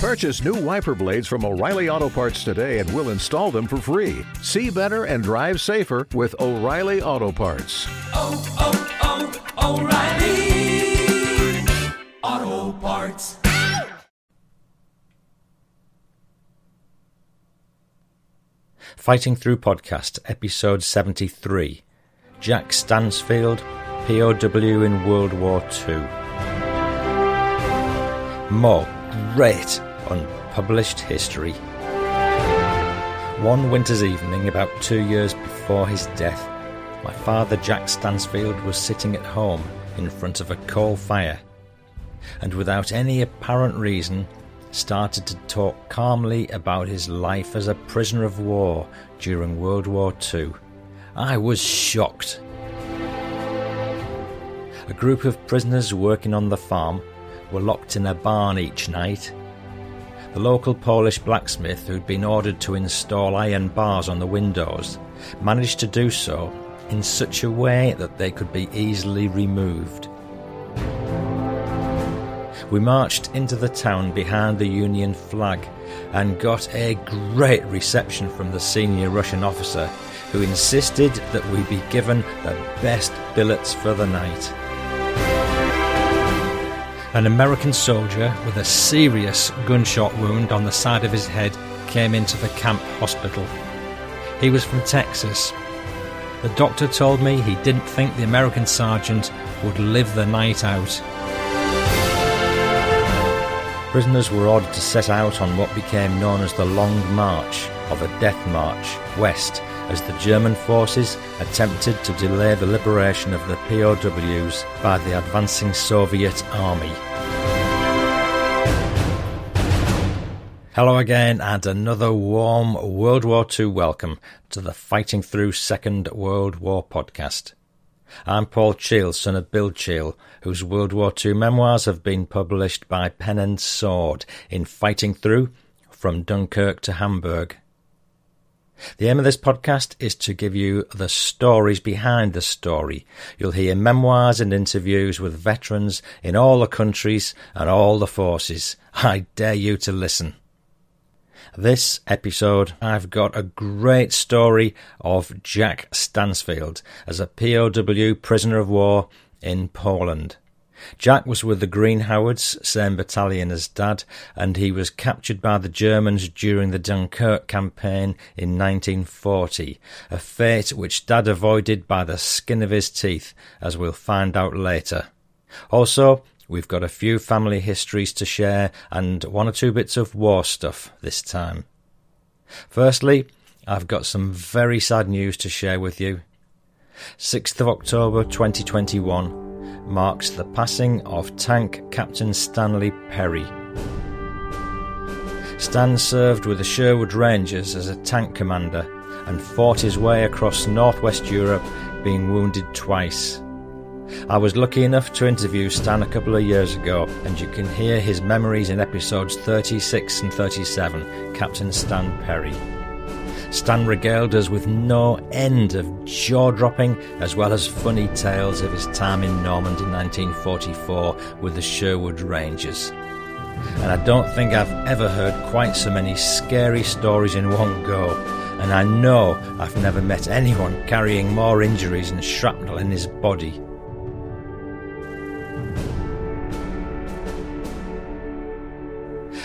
Purchase new wiper blades from O'Reilly Auto Parts today and we'll install them for free. See better and drive safer with O'Reilly Auto Parts. oh, oh, oh O'Reilly Auto Parts. Fighting Through Podcast, Episode 73 Jack Stansfield, POW in World War II. More great unpublished history. One winter's evening, about two years before his death, my father, Jack Stansfield, was sitting at home in front of a coal fire and without any apparent reason started to talk calmly about his life as a prisoner of war during World War II. I was shocked. A group of prisoners working on the farm were locked in a barn each night. The local Polish blacksmith, who'd been ordered to install iron bars on the windows, managed to do so in such a way that they could be easily removed. We marched into the town behind the Union flag and got a great reception from the senior Russian officer who insisted that we be given the best billets for the night. An American soldier with a serious gunshot wound on the side of his head came into the camp hospital. He was from Texas. The doctor told me he didn't think the American sergeant would live the night out. Prisoners were ordered to set out on what became known as the Long March, or the Death March, west, as the German forces attempted to delay the liberation of the POWs by the advancing Soviet army. Hello again, and another warm World War II welcome to the Fighting Through Second World War podcast. I'm Paul Cheall, son of Bill Cheall, whose World War II memoirs have been published by Pen and Sword in Fighting Through From Dunkirk to Hamburg. The aim of this podcast is to give you the stories behind the story. You'll hear memoirs and interviews with veterans in all the countries and all the forces. I dare you to listen. This episode, I've got a great story of Jack Stansfield as a POW prisoner of war in Poland. Jack was with the Green Howards, same battalion as Dad, and he was captured by the Germans during the Dunkirk campaign in 1940, a fate which Dad avoided by the skin of his teeth, as we'll find out later. Also, we've got a few family histories to share and one or two bits of war stuff this time. Firstly, I've got some very sad news to share with you. 6th of October 2021 marks the passing of Tank Captain Stanley Perry. Stan served with the Sherwood Rangers as a tank commander and fought his way across northwest Europe, being wounded twice. I was lucky enough to interview Stan a couple of years ago, and you can hear his memories in episodes 36 and 37, Captain Stan Perry. Stan regaled us with no end of jaw dropping as well as funny tales of his time in Normandy in 1944 with the Sherwood Rangers. And I don't think I've ever heard quite so many scary stories in one go. And I know I've never met anyone carrying more injuries and shrapnel in his body.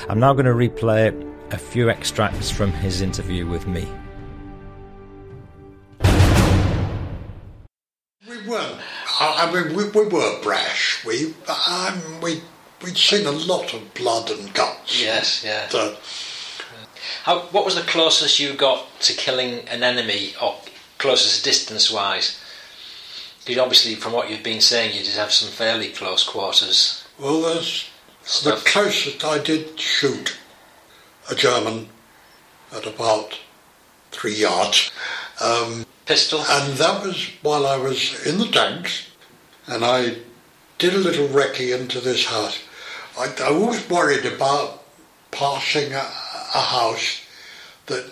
I'm now going to replay a few extracts from his interview with me. We weren't. I I mean, we, we were brash. We, um, we, we'd seen a lot of blood and guts. Yes, yeah. So, How, what was the closest you got to killing an enemy, or closest distance wise? Because obviously, from what you've been saying, you did have some fairly close quarters well, there's the closest I did shoot a German at about three yards. Um, Pistol? and that was while I was in the tanks, and I did a little recce into this house. I, I always worried about passing a, a house that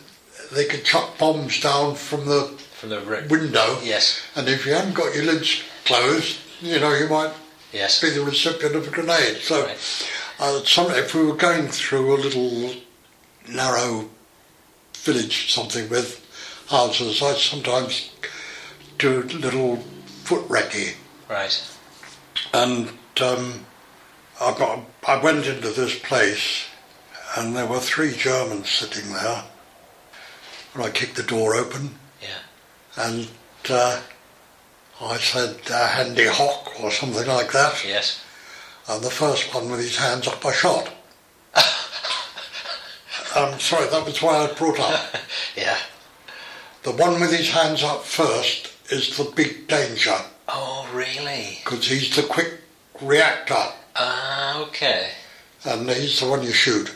they could chuck bombs down from the from the ri- window. Yes, And if you hadn't got your lids closed, you know, you might yes. be the recipient of a grenade. So Right. Uh, some, if we were going through a little narrow village, something with houses, I sometimes do a little foot recce. Right. And um, I, got, I went into this place and there were three Germans sitting there. And I kicked the door open Yeah. and uh, I said, uh, handy hock or something like that. Yes. And the first one with his hands up, I shot. I'm sorry, that was why I brought up. Yeah. The one with his hands up first is the big danger Oh, really? because he's the quick reactor Ah, okay. and he's the one you shoot.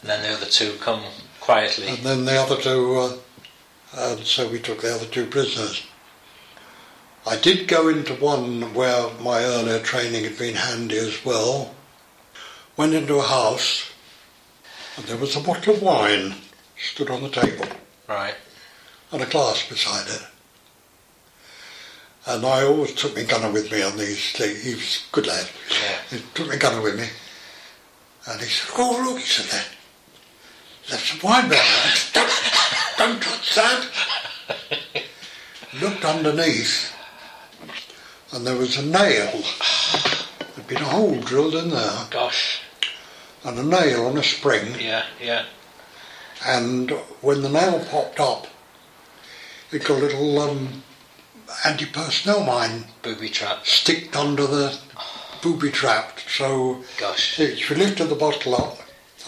And then the other two come quietly. And then the other two, uh, and so we took the other two prisoners. I did go into one where my earlier training had been handy as well. Went into a house, and there was a bottle of wine stood on the table, Right. and a glass beside it. And I always took my gunner with me on these things. He was a good lad. Yeah. He took my gunner with me, and he said, "Oh look," he said, "there, there's some wine there. Said, Don't, don't touch that." Looked underneath, and there was a nail. There'd been a hole drilled in there, Gosh. And a nail on a spring. Yeah, yeah. And when the nail popped up, it got a little um, anti-personnel mine Booby trap. sticked under the booby trap. So Gosh. she lifted the bottle up,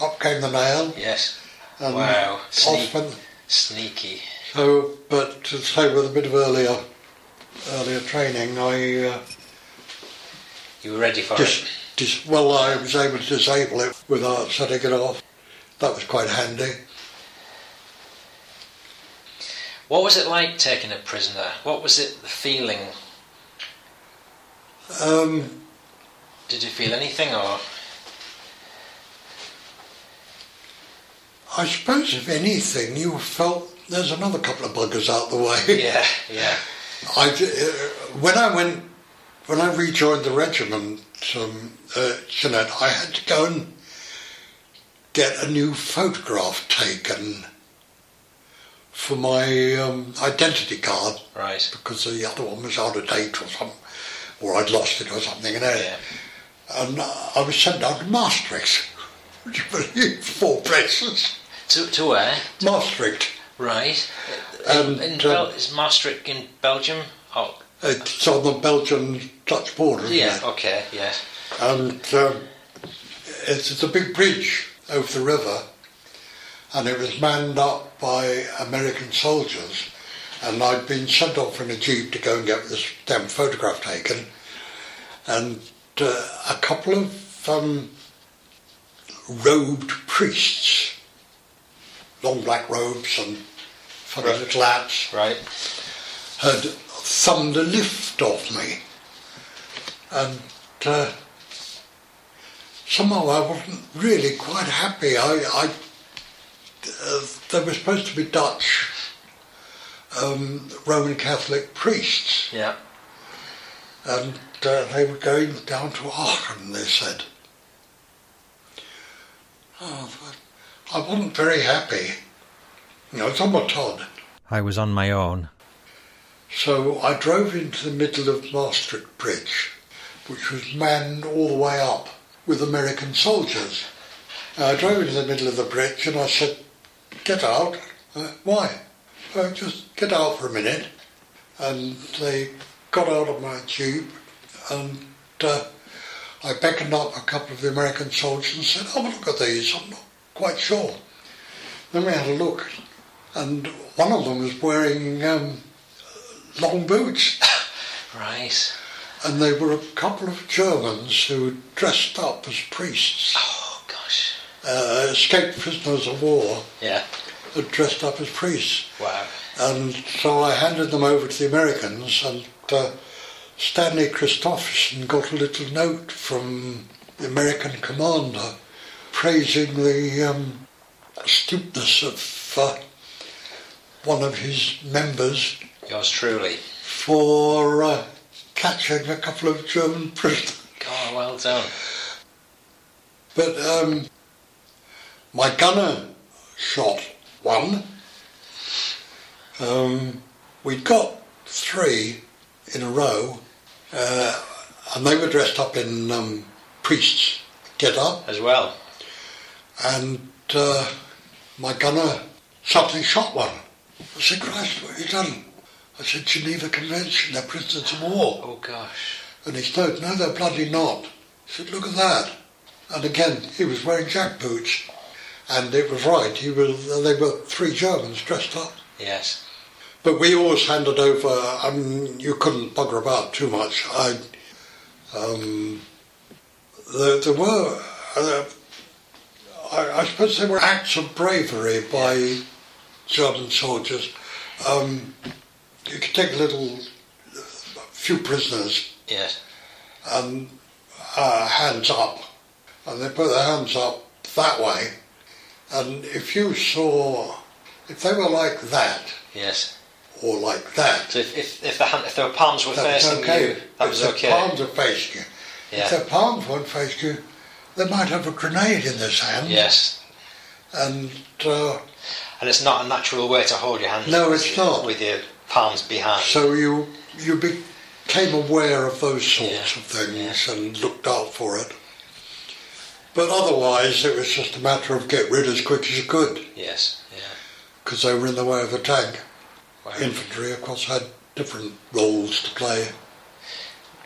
up came the nail, Yes. and Wow. Sneak, went. sneaky. So, but to say with a bit of earlier, earlier training, I uh, You were ready for just, it. Dis- well, I was able to disable it without setting it off. That was quite handy. What was it like taking a prisoner? What was it, the feeling? Um, Did you feel anything or? I suppose, if anything, you felt there's another couple of buggers out the way. Yeah, yeah. I, uh, when I went, when I rejoined the regiment, um, uh, Jeanette, I had to go and get a new photograph taken for my um, identity card Right. because the other one was out of date or something, or I'd lost it or something. And, Yeah. and uh, I was sent down to Maastricht. Would you believe four places? To, to where? Maastricht. Right. And, in, in uh, Bel- is Maastricht in Belgium? Oh, It's on the Belgian-Dutch border, isn't yeah. it? Okay. Yes. and um, it's, it's a big bridge over the river, and it was manned up by American soldiers, and I'd been sent off in a jeep to go and get this damn photograph taken, and uh, a couple of um, robed priests, long black robes and funny Right. little hats, Right. had thumbed a lift off me. And uh, somehow I wasn't really quite happy. I, I uh, they were supposed to be Dutch um, Roman Catholic priests, Yeah. and uh, they were going down to Aachen. They said. Oh, I wasn't very happy. You know, it's on my Todd. I was on my own. So I drove into the middle of Maastricht Bridge, which was manned all the way up with American soldiers. And I drove into the middle of the bridge and I said, get out. Uh, Why? "Uh, just get out for a minute. And they got out of my jeep and uh, I beckoned up a couple of the American soldiers and said, oh, look at these, I'm not quite sure. Then we had a look and one of them was wearing um, long boots, Right. and they were a couple of Germans who dressed up as priests, Oh gosh. uh, escaped prisoners of war, Yeah. dressed up as priests. Wow. And so I handed them over to the Americans, and uh, Stanley Christopherson got a little note from the American commander praising the um, astuteness of uh, one of his members Yours truly. for uh, catching a couple of German prisoners. Oh, well done. But um, my gunner shot one. Um, we'd got three in a row, uh, and they were dressed up in um, priests' get up, As well. and uh, my gunner suddenly shot one. I said, Christ, what have you done? I said, Geneva Convention, they're prisoners of war. Oh gosh. And he said, no, they're bloody not. He said, look at that. And again, he was wearing jackboots. And it was right, he was, they were three Germans dressed up. Yes. But we always handed over, I mean, you couldn't bugger about too much. I, um, there, there were, uh, I, I suppose there were acts of bravery by German soldiers. Um, you could take a little, few prisoners Yes. and uh, hands up, and they put their hands up that way. And if you saw, if they were like that Yes. or like that, So if if, if the hand, if their palms were facing okay. you, that was if okay. their palms are facing you, Yeah. if their palms weren't facing you, they might have a grenade in their hand. Yes. And uh, And it's not a natural way to hold your hands. No, it's not. With your palms behind. so you you became aware of those sorts Yeah. of things and looked out for it. But otherwise, it was just a matter of get rid as quick as you could. Yes. Yeah. because they were in the way of the tank. Wow. Infantry, of course, had different roles to play.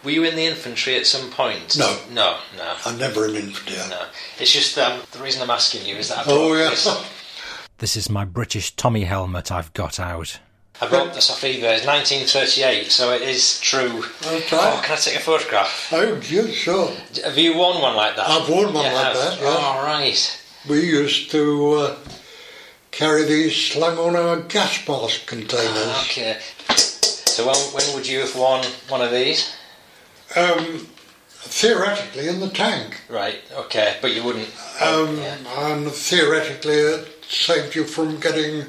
Were you in the infantry at some point? No. No. No. I'm never in infantry. No. It's just um, the reason I'm asking you is that I Oh, brought yeah. this. This is my British Tommy helmet I've got out. I brought this off eBay. It's 1938, so it is true. That's Oh, can I take a photograph? Oh, yeah, sure. Have you worn one like that? I've worn one like have? that, yeah. Oh, right. We used to uh, carry these slung on our gas mask containers. Ah, Okay. So when, when would you have worn one of these? Um, theoretically, in the tank. Right. Okay, but you wouldn't. Um, yeah. And theoretically, it saved you from getting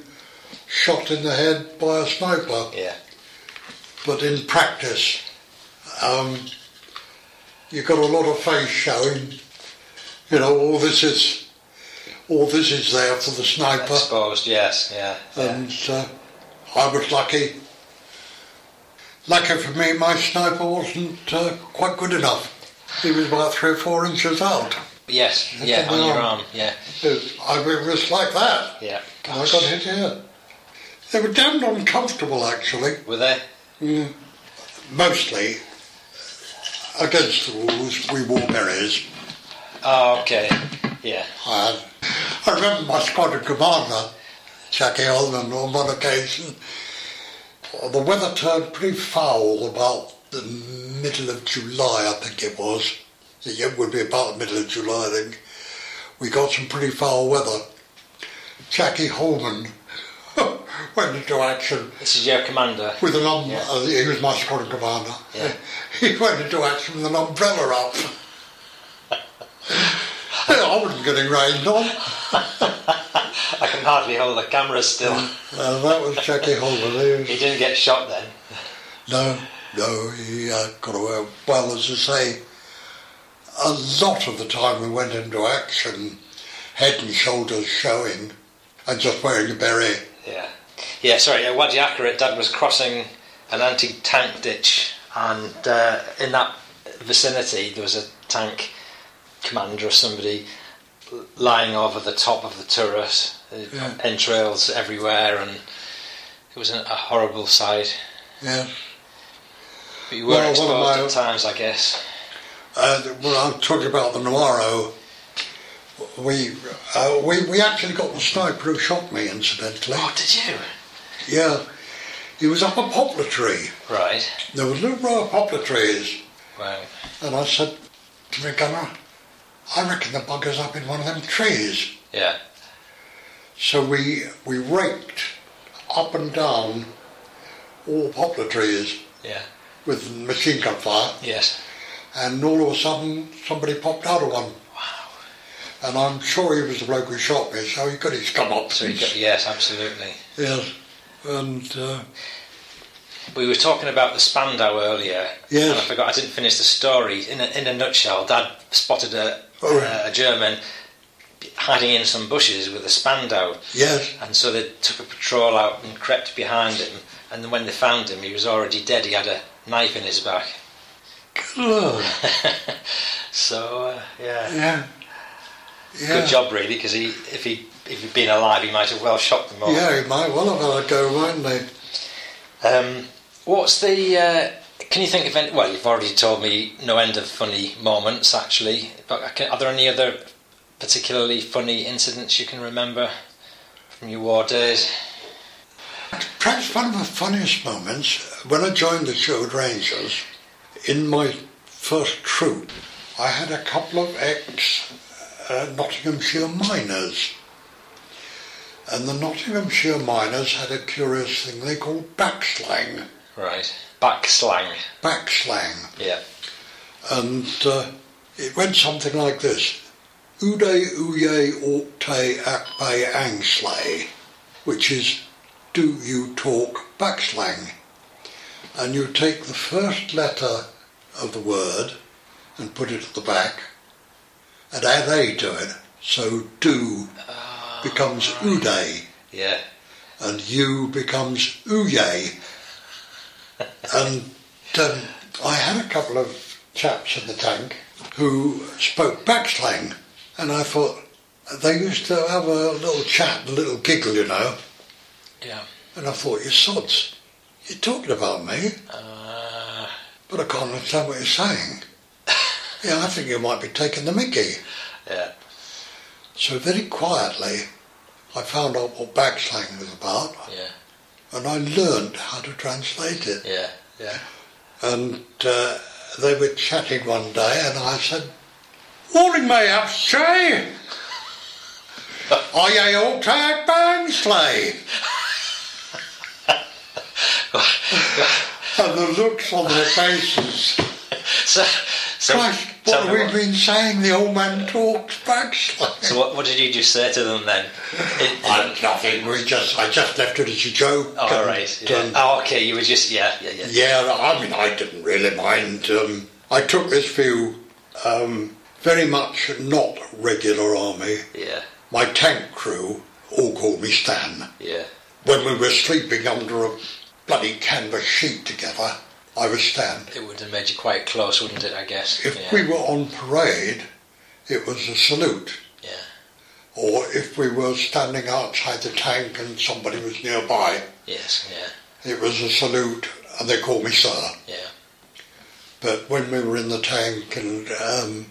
shot in the head by a sniper. Yeah. but in practice, um, you got a lot of face showing. You know, all this is, all this is there for the sniper, Exposed. Yes. Yeah. yeah. and uh, I was lucky. Lucky for me, my sniper wasn't uh, quite good enough. He was about three or four inches out. yes. Yeah. On your arm. Yeah. I, was like that. Yeah. And I got hit here. They were damned uncomfortable, actually. Were they? Mm. Mostly against the rules, we wore berets. Oh, okay. Yeah. I, I remember my squadron commander, Jackie Holman, on one occasion, the weather turned pretty foul about the middle of July, I think it was. It would be about the middle of July, I think. We got some pretty foul weather. Jackie Holman went into action This is your commander. with an um, Yeah. uh, he was my squadron commander. Yeah. He went into action with an umbrella up. I wasn't getting rained on. I can hardly hold the camera still. Uh, that was Jackie Holman. He was- He didn't get shot then. no, no, he uh, got away. Well, as I say, a lot of the time we went into action, head and shoulders showing, and just wearing a beret. Yeah. Yeah, sorry, at Wadi Akarit, Dad was crossing an anti tank ditch, and uh, in that vicinity, there was a tank commander or somebody lying over the top of the turret, Yeah. entrails everywhere, and it was a, horrible sight. Yeah. But you were Well, exposed my- at times, I guess. Uh, well, I'm talking about the Noiro. We, uh, we we actually got the sniper who shot me, incidentally. Oh, did you? Yeah, he was up a poplar tree. Right. There was a little row of poplar trees, Wow. and I said to my gunner, "I reckon the bugger's up in one of them trees." Yeah. So we we raked up and down all poplar trees Yeah. with machine gun fire, Yes. and all of a sudden somebody popped out of one. Wow. And I'm sure he was the bloke who shot me, so he got his come up. So got, yes, absolutely. Yes, and uh, We were talking about the Spandau earlier, Yes. and I forgot I didn't finish the story. In a, in a nutshell, Dad spotted a, Oh, right. a German hiding in some bushes with a Spandau, Yes. and so they took a patrol out and crept behind him. And when they found him, he was already dead. He had a knife in his back. Good. Lord. So uh, yeah, Yeah. Yeah. good job really, because he if he if he'd been alive, he might have well shot them all. Yeah, he might well have had a go, mightn't they? Um, what's the? Uh, can you think of any? Well, you've already told me no end of funny moments, actually. But can, are there any other particularly funny incidents you can remember from your war days? Perhaps one of the funniest moments, when I joined the Sherwood Rangers, in my first troop, I had a couple of ex uh, Nottinghamshire miners. And the Nottinghamshire miners had a curious thing they called backslang. Right. Backslang. Backslang. Yeah. And uh, it went something like this. Ude uye orte akbe angslay, which is do you talk backslang? And you take the first letter of the word and put it at the back and add a to it. So do becomes ude Yeah. and you becomes uye. and um, I had a couple of chaps in the tank who spoke backslang, and I thought they used to have a little chat, a little giggle, you know. Yeah. And I thought, you sods, you're talking about me, Uh, but I can't understand what you're saying. yeah, I think you might be taking the mickey. yeah. So very quietly, I found out what backslang was about, Yeah. and I learned how to translate it. Yeah. Yeah. and uh, they were chatting one day, and I said, "Morning, mayhaps, Jay. Are ye all tired, Barnsley?" and the looks on their faces. So, so, Christ, what me have we been saying? The old man talks backslang. So what, what did you just say to them then? It- I, nothing. We just, I just left it as a joke. oh, and, right. Yeah. um, Oh, okay. You were just yeah, yeah, yeah. Yeah, I mean, I didn't really mind. Um, I took this view um, very much not regular army. Yeah. My tank crew all called me Stan. Yeah. When we were sleeping under a bloody canvas sheet together, I was Stan. It would have made you quite close, wouldn't it? I guess. If yeah. we were on parade, it was a salute. Yeah. Or if we were standing outside the tank and somebody was nearby, Yes. Yeah. it was a salute and they called me Sir. Yeah. But when we were in the tank and um,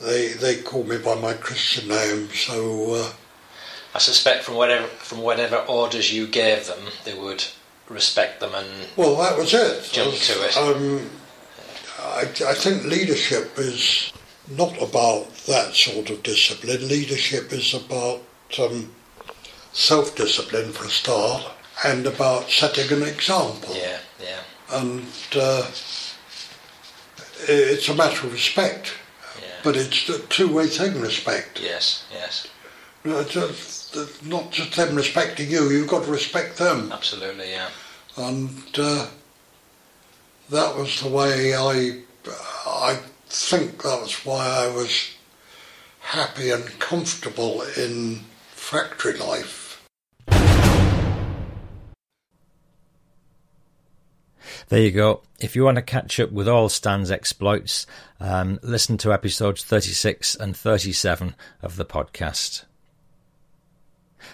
they they called me by my Christian name, so uh, I suspect from whatever from whatever orders you gave them, they would respect them and well that was it. Jump to it. Um, I, I think leadership is not about that sort of discipline. Leadership is about um, self-discipline for a start, and about setting an example. yeah, yeah, And uh, it's a matter of respect, yeah. but it's a two-way thing. Respect. yes, yes, No, just, uh, not just them respecting you, you've got to respect them. absolutely, yeah. And uh, that was the way I, I think that was why I was happy and comfortable in factory life. There you go. If you want to catch up with all Stan's exploits, um, listen to episodes 36 and 37 of the podcast.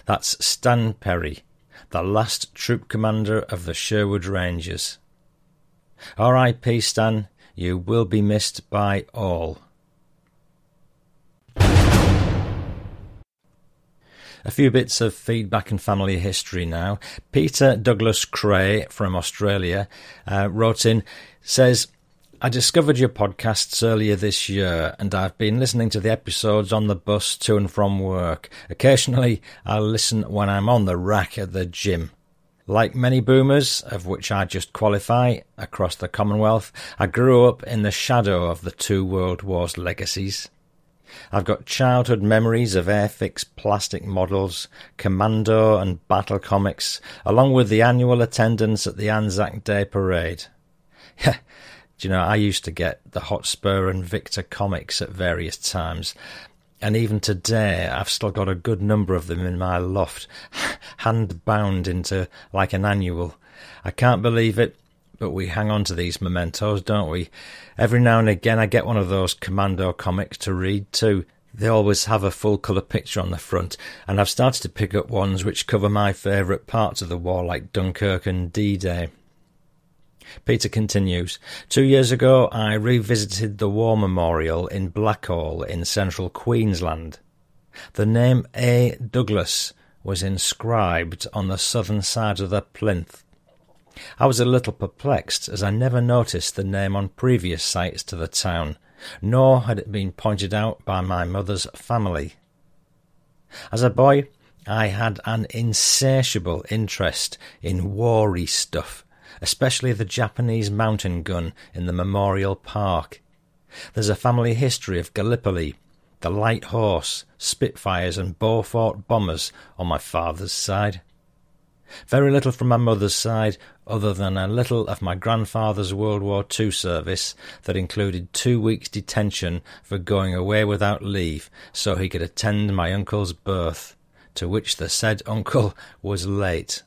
That's Stan Perry, the last troop commander of the Sherwood Rangers. R.I.P. Stan, you will be missed by all. A few bits of feedback and family history now. Peter Douglas Cray from Australia uh, wrote in, says, I discovered your podcasts earlier this year and I've been listening to the episodes on the bus to and from work. Occasionally I'll listen when I'm on the rack at the gym. Like many boomers, of which I just qualify, across the Commonwealth, I grew up in the shadow of the two World Wars legacies. I've got childhood memories of Airfix plastic models, Commando and Battle comics, along with the annual attendance at the Anzac Day parade. you know, I used to get the Hotspur and Victor comics at various times, and even today I've still got a good number of them in my loft, hand bound into like an annual. I can't believe it, but we hang on to these mementos, don't we? Every now and again I get one of those Commando comics to read too. They always have a full colour picture on the front, and I've started to pick up ones which cover my favourite parts of the war, like Dunkirk and D Day. Peter continues, Two years ago I revisited the War Memorial in Blackall in central Queensland. The name A. Douglas was inscribed on the southern side of the plinth. I was a little perplexed as I never noticed the name on previous sites to the town, nor had it been pointed out by my mother's family. As a boy, I had an insatiable interest in wary stuff, especially the Japanese mountain gun in the Memorial Park. There's a family history of Gallipoli, the Light Horse, Spitfires, and Beaufort bombers on my father's side. Very little from my mother's side, other than a little of my grandfather's World War II service that included two weeks' detention for going away without leave so he could attend my uncle's birth, to which the said uncle was late.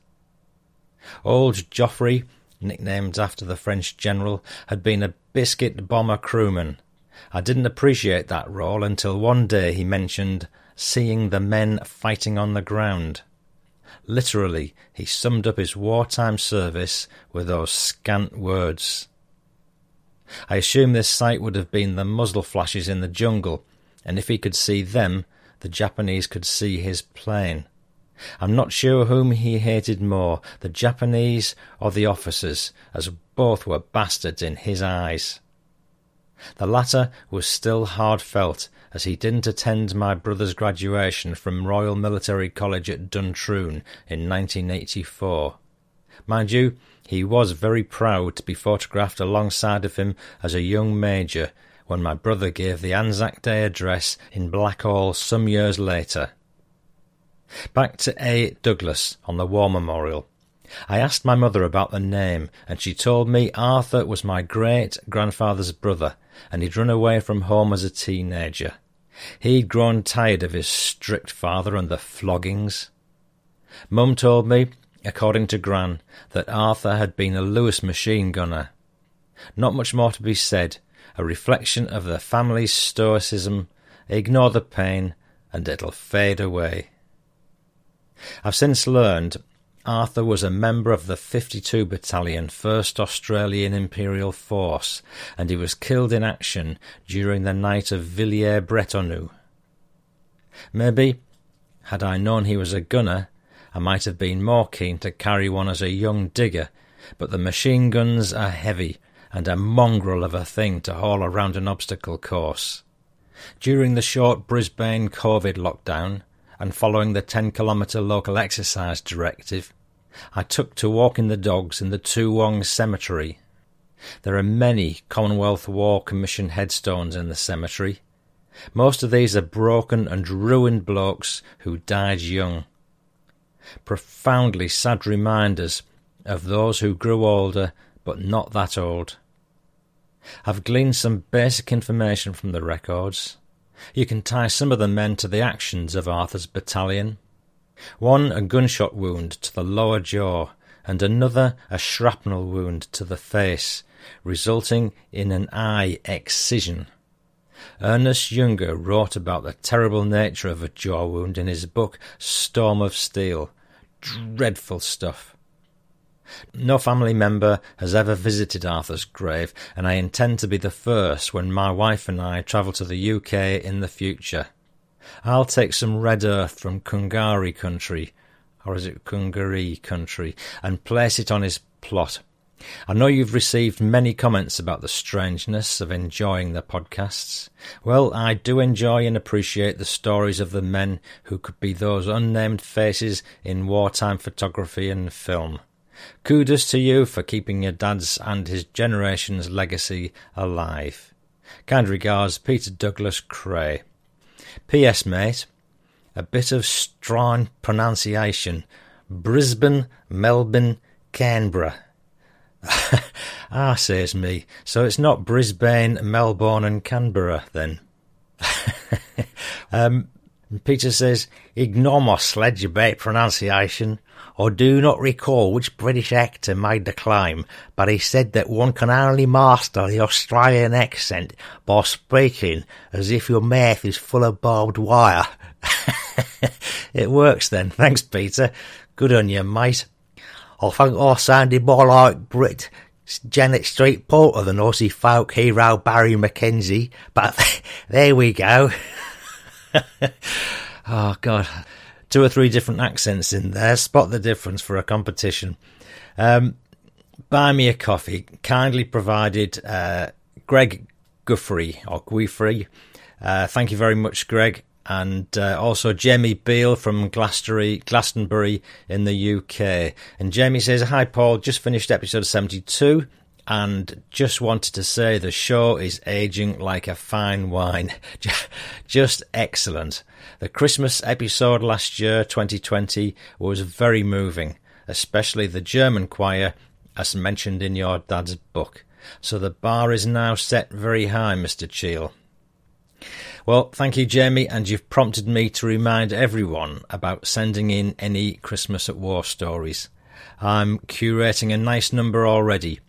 Old Joffre, nicknamed after the French general, had been a biscuit bomber crewman. I didn't appreciate that role until one day he mentioned seeing the men fighting on the ground. Literally, he summed up his wartime service with those scant words. I assume this sight would have been the muzzle flashes in the jungle, and if he could see them, the Japanese could see his plane. I'm not sure whom he hated more, the Japanese or the officers, as both were bastards in his eyes. The latter was still hard felt, as he didn't attend my brother's graduation from Royal Military College at Duntroon in 1984. Mind you, he was very proud to be photographed alongside of him as a young major when my brother gave the Anzac Day address in Blackall some years later. Back to A. Douglas on the War Memorial. I asked my mother about the name, and she told me Arthur was my great grandfather's brother, and he'd run away from home as a teenager. He'd grown tired of his strict father and the floggings. Mum told me, according to Gran, that Arthur had been a Lewis machine gunner. Not much more to be said, a reflection of the family's stoicism. Ignore the pain, and it'll fade away. I've since learned Arthur was a member of the 52 Battalion, 1st Australian Imperial Force, and he was killed in action during the night of Villers-Bretonneux. Maybe, had I known he was a gunner, I might have been more keen to carry one as a young digger, but the machine guns are heavy and a mongrel of a thing to haul around an obstacle course. During the short Brisbane COVID lockdown, and following the 10 kilometre local exercise directive, I took to walking the dogs in the Toowong Cemetery. There are many Commonwealth War Commission headstones in the cemetery. Most of these are broken and ruined blokes who died young. Profoundly sad reminders of those who grew older but not that old. I've gleaned some basic information from the records. You can tie some of the men to the actions of Arthur's battalion. One a gunshot wound to the lower jaw, and another a shrapnel wound to the face, resulting in an eye excision. Ernest Junger wrote about the terrible nature of a jaw wound in his book Storm of Steel. Dreadful stuff. No family member has ever visited Arthur's grave, and I intend to be the first when my wife and I travel to the UK in the future. I'll take some red earth from Kungari country, or is it Kungari country, and place it on his plot. I know you've received many comments about the strangeness of enjoying the podcasts. Well, I do enjoy and appreciate the stories of the men who could be those unnamed faces in wartime photography and film. Kudos to you for keeping your dad's and his generation's legacy alive. Kind regards, Peter Douglas Cray. P.S. Mate, a bit of strong pronunciation. Brisbane, Melbourne, Canberra. ah, says me. So it's not Brisbane, Melbourne, and Canberra then. um, Peter says, ignore my sledge about pronunciation. I do not recall which British actor made the claim, but he said that one can only master the Australian accent by speaking as if your mouth is full of barbed wire. it works then. Thanks, Peter. Good on you, mate. I think I sounded more like Brit Janet Street Porter than Aussie folk hero Barry McKenzie, but there we go. oh, God. Two or three different accents in there. Spot the difference for a competition. Um, buy me a coffee. Kindly provided uh, Greg Guffrey or Guifrey. Uh, thank you very much, Greg. And uh, also Jamie Beale from Glastonbury, Glastonbury in the UK. And Jamie says, Hi, Paul. Just finished episode 72 and just wanted to say the show is aging like a fine wine. just excellent. The Christmas episode last year, 2020, was very moving, especially the German choir, as mentioned in your dad's book. So the bar is now set very high, Mr. Cheall. Well, thank you, Jamie, and you've prompted me to remind everyone about sending in any Christmas at War stories. I'm curating a nice number already,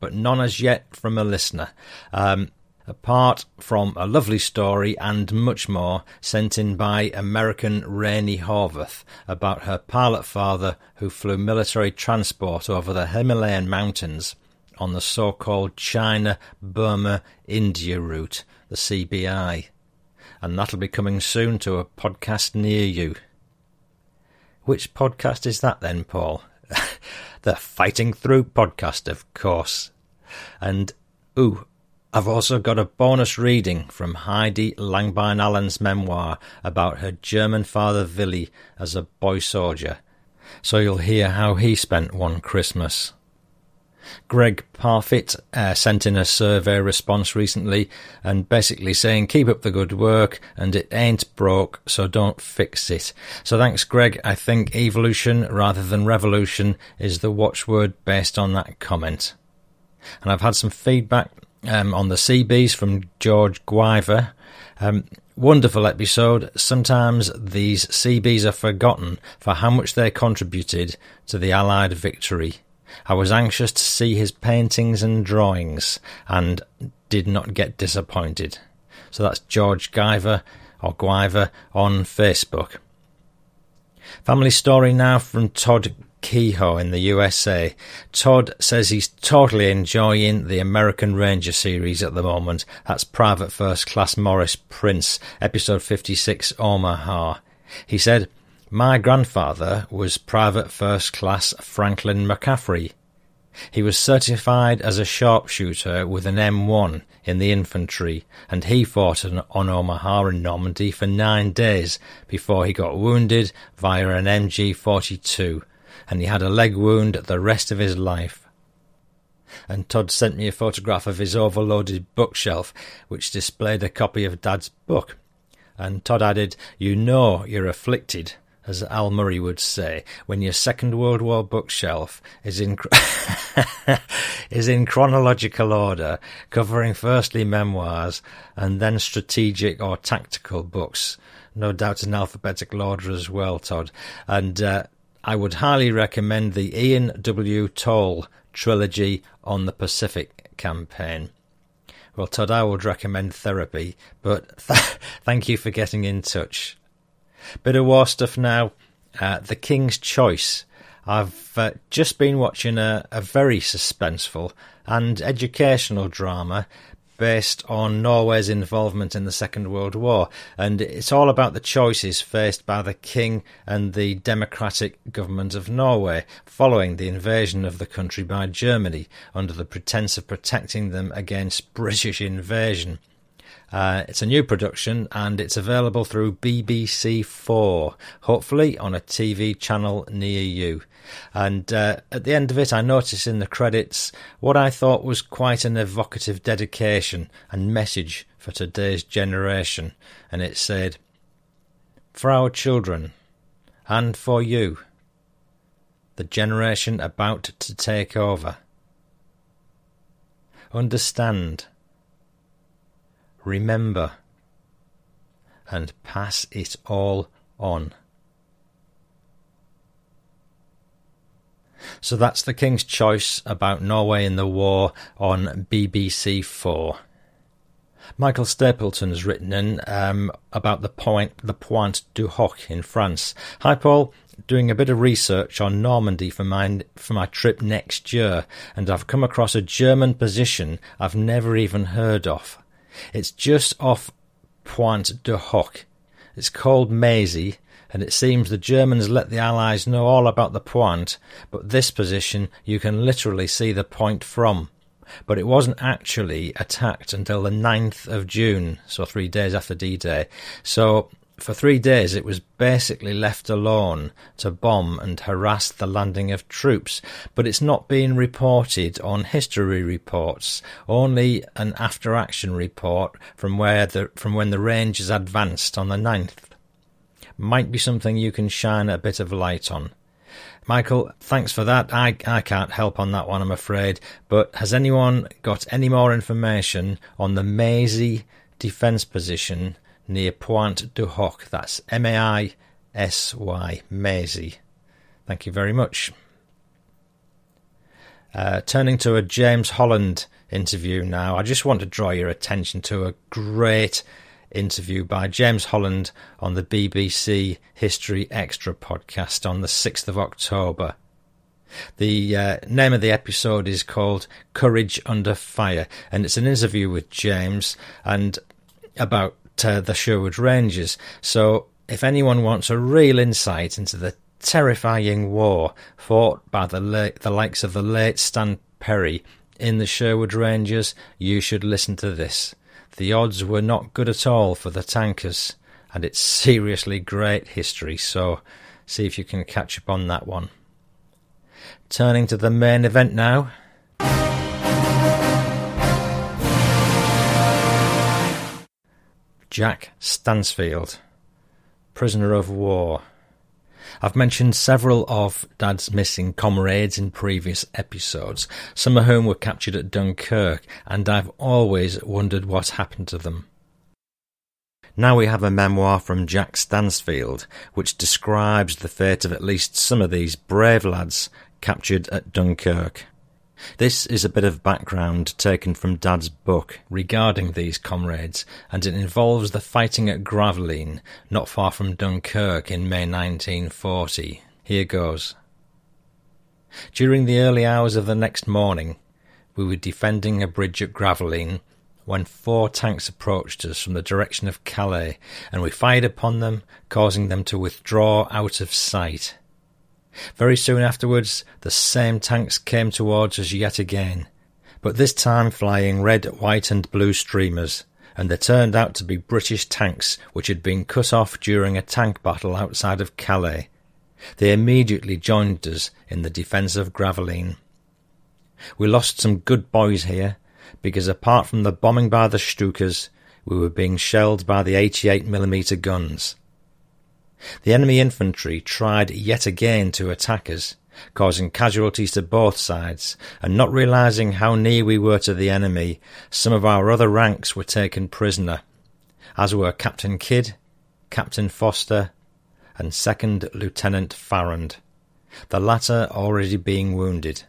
but none as yet from a listener. Um, apart from a lovely story and much more sent in by American Rainey Horvath about her pilot father who flew military transport over the Himalayan mountains on the so called China Burma India route, the CBI. And that'll be coming soon to a podcast near you. Which podcast is that then, Paul? The Fighting Through podcast, of course. And, ooh, I've also got a bonus reading from Heidi Langbein Allen's memoir about her German father Willi as a boy soldier. So you'll hear how he spent one Christmas. Greg Parfit uh, sent in a survey response recently and basically saying, keep up the good work and it ain't broke, so don't fix it. So thanks, Greg. I think evolution rather than revolution is the watchword based on that comment. And I've had some feedback um, on the Seabees from George Guiver. Um, wonderful episode. Sometimes these Seabees are forgotten for how much they contributed to the Allied victory. I was anxious to see his paintings and drawings and did not get disappointed. So that's George Guyver or Guiver on Facebook. Family story now from Todd Kehoe in the USA. Todd says he's totally enjoying the American Ranger series at the moment. That's Private First Class Morris Prince, episode 56, Omaha. He said, My grandfather was Private First Class Franklin McCaffrey. He was certified as a sharpshooter with an M1 in the infantry, and he fought on Omaha and Normandy for nine days before he got wounded via an MG 42 and he had a leg wound the rest of his life. And Todd sent me a photograph of his overloaded bookshelf, which displayed a copy of Dad's book. And Todd added, You know you're afflicted, as Al Murray would say, when your Second World War bookshelf is in is in chronological order, covering firstly memoirs and then strategic or tactical books. No doubt in alphabetical order as well, Todd. And uh, I would highly recommend the Ian W. Toll trilogy on the Pacific campaign. Well, Todd, I would recommend therapy, but th- thank you for getting in touch. Bit of war stuff now. Uh, the King's Choice. I've uh, just been watching a, a very suspenseful and educational drama based on Norway's involvement in the Second World War. And it's all about the choices faced by the King and the democratic government of Norway following the invasion of the country by Germany under the pretense of protecting them against British invasion. Uh, it's a new production and it's available through BBC Four, hopefully on a TV channel near you. And uh, at the end of it, I noticed in the credits what I thought was quite an evocative dedication and message for today's generation. And it said, for our children, and for you, the generation about to take over. Understand, remember, and pass it all on. So that's the King's Choice about Norway in the war on BBC Four. Michael Stapleton has written in um, about the point, the Pointe du Hoc in France. Hi, Paul. Doing a bit of research on Normandy for my for my trip next year, and I've come across a German position I've never even heard of. It's just off Pointe du Hoc. It's called Maisy, and it seems the Germans let the Allies know all about the point, but this position you can literally see the point from. But it wasn't actually attacked until the 9th of June, so three days after D Day. So for three days it was basically left alone to bomb and harass the landing of troops, but it's not being reported on history reports, only an after action report from where the from when the Rangers advanced on the 9th might be something you can shine a bit of light on. Michael, thanks for that. I, I can't help on that one, I'm afraid. But has anyone got any more information on the Maisy defence position near Pointe du Hoc? That's M A I S Y, Maisy. Thank you very much. Uh, turning to a James Holland interview now, I just want to draw your attention to a great interview by James Holland on the BBC History Extra podcast on the 6th of October. The uh, name of the episode is called Courage Under Fire, and it's an interview with James and about uh, the Sherwood Rangers. So, if anyone wants a real insight into the terrifying war fought by the, la- the likes of the late Stan Perry in the Sherwood Rangers, you should listen to this. The odds were not good at all for the tankers, and it's seriously great history, so see if you can catch up on that one. Turning to the main event now. Jack Stansfield, prisoner of war. I've mentioned several of Dad's missing comrades in previous episodes, some of whom were captured at Dunkirk, and I've always wondered what happened to them. Now we have a memoir from Jack Stansfield, which describes the fate of at least some of these brave lads captured at Dunkirk. This is a bit of background taken from Dad's book regarding these comrades, and it involves the fighting at Gravelines, not far from Dunkirk in May 1940. Here goes. During the early hours of the next morning, we were defending a bridge at Gravelines when four tanks approached us from the direction of Calais, and we fired upon them, causing them to withdraw out of sight. Very soon afterwards, the same tanks came towards us yet again, but this time flying red, white, and blue streamers, and they turned out to be British tanks which had been cut off during a tank battle outside of Calais. They immediately joined us in the defence of Gravelines. We lost some good boys here, because apart from the bombing by the Stukas, we were being shelled by the 88mm guns. The enemy infantry tried yet again to attack us, causing casualties to both sides, and not realizing how near we were to the enemy, some of our other ranks were taken prisoner, as were Captain Kidd, Captain Foster, and Second Lieutenant Farrand, the latter already being wounded.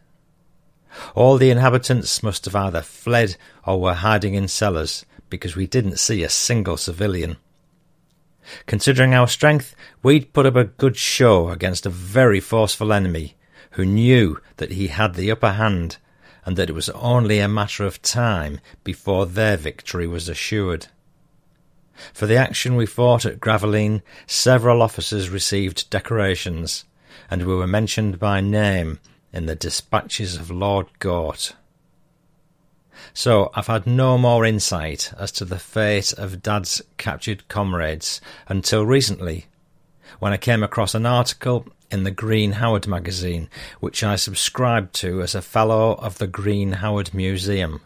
All the inhabitants must have either fled or were hiding in cellars, because we didn't see a single civilian. Considering our strength, we'd put up a good show against a very forceful enemy who knew that he had the upper hand and that it was only a matter of time before their victory was assured. For the action we fought at Gravelines, several officers received decorations, and we were mentioned by name in the dispatches of Lord Gort. So I've had no more insight as to the fate of Dad's captured comrades until recently, when I came across an article in the Green Howard magazine, which I subscribed to as a Fellow of the Green Howard Museum.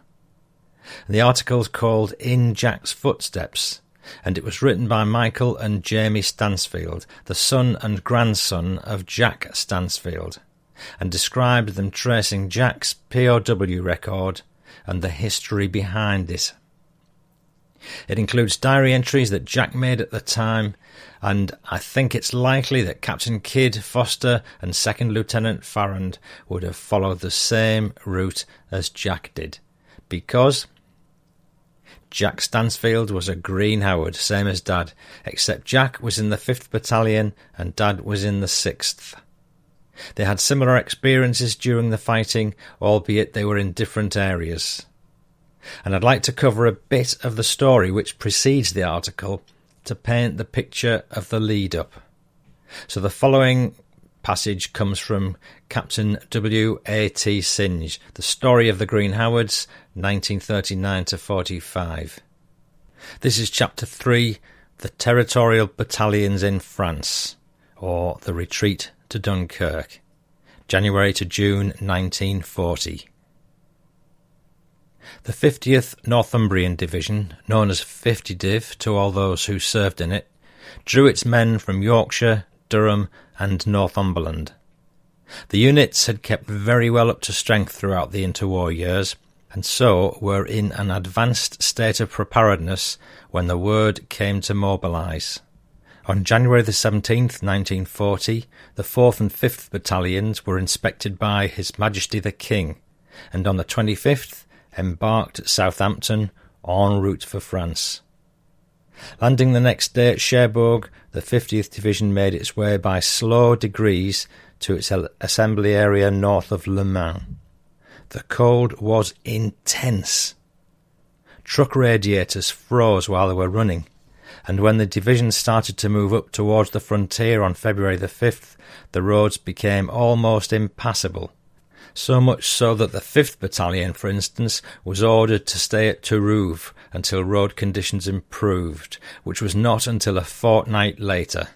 The article's called In Jack's Footsteps, and it was written by Michael and Jamie Stansfield, the son and grandson of Jack Stansfield, and described them tracing Jack's POW record and the history behind it. It includes diary entries that Jack made at the time, and I think it's likely that Captain Kidd Foster and Second Lieutenant Farrand would have followed the same route as Jack did, because Jack Stansfield was a Green Howard, same as Dad, except Jack was in the 5th Battalion and Dad was in the 6th. They had similar experiences during the fighting, albeit they were in different areas and I'd like to cover a bit of the story which precedes the article to paint the picture of the lead up. So the following passage comes from Captain W. A. T. Synge, The Story of the Green Howards, 1939 to 45. This is Chapter 3 The Territorial Battalions in France, or The Retreat to Dunkirk, January to June 1940. The 50th Northumbrian Division, known as 50 Div to all those who served in it, drew its men from Yorkshire, Durham, and Northumberland. The units had kept very well up to strength throughout the interwar years, and so were in an advanced state of preparedness when the word came to mobilise. On January the 17th, 1940, the 4th and 5th Battalions were inspected by His Majesty the King, and on the 25th embarked at Southampton en route for France. Landing the next day at Cherbourg, the 50th Division made its way by slow degrees to its assembly area north of Le Mans. The cold was intense. Truck radiators froze while they were running, and when the division started to move up towards the frontier on February the 5th, the roads became almost impassable so much so that the 5th Battalion, for instance, was ordered to stay at Tourouvre until road conditions improved, which was not until a fortnight later.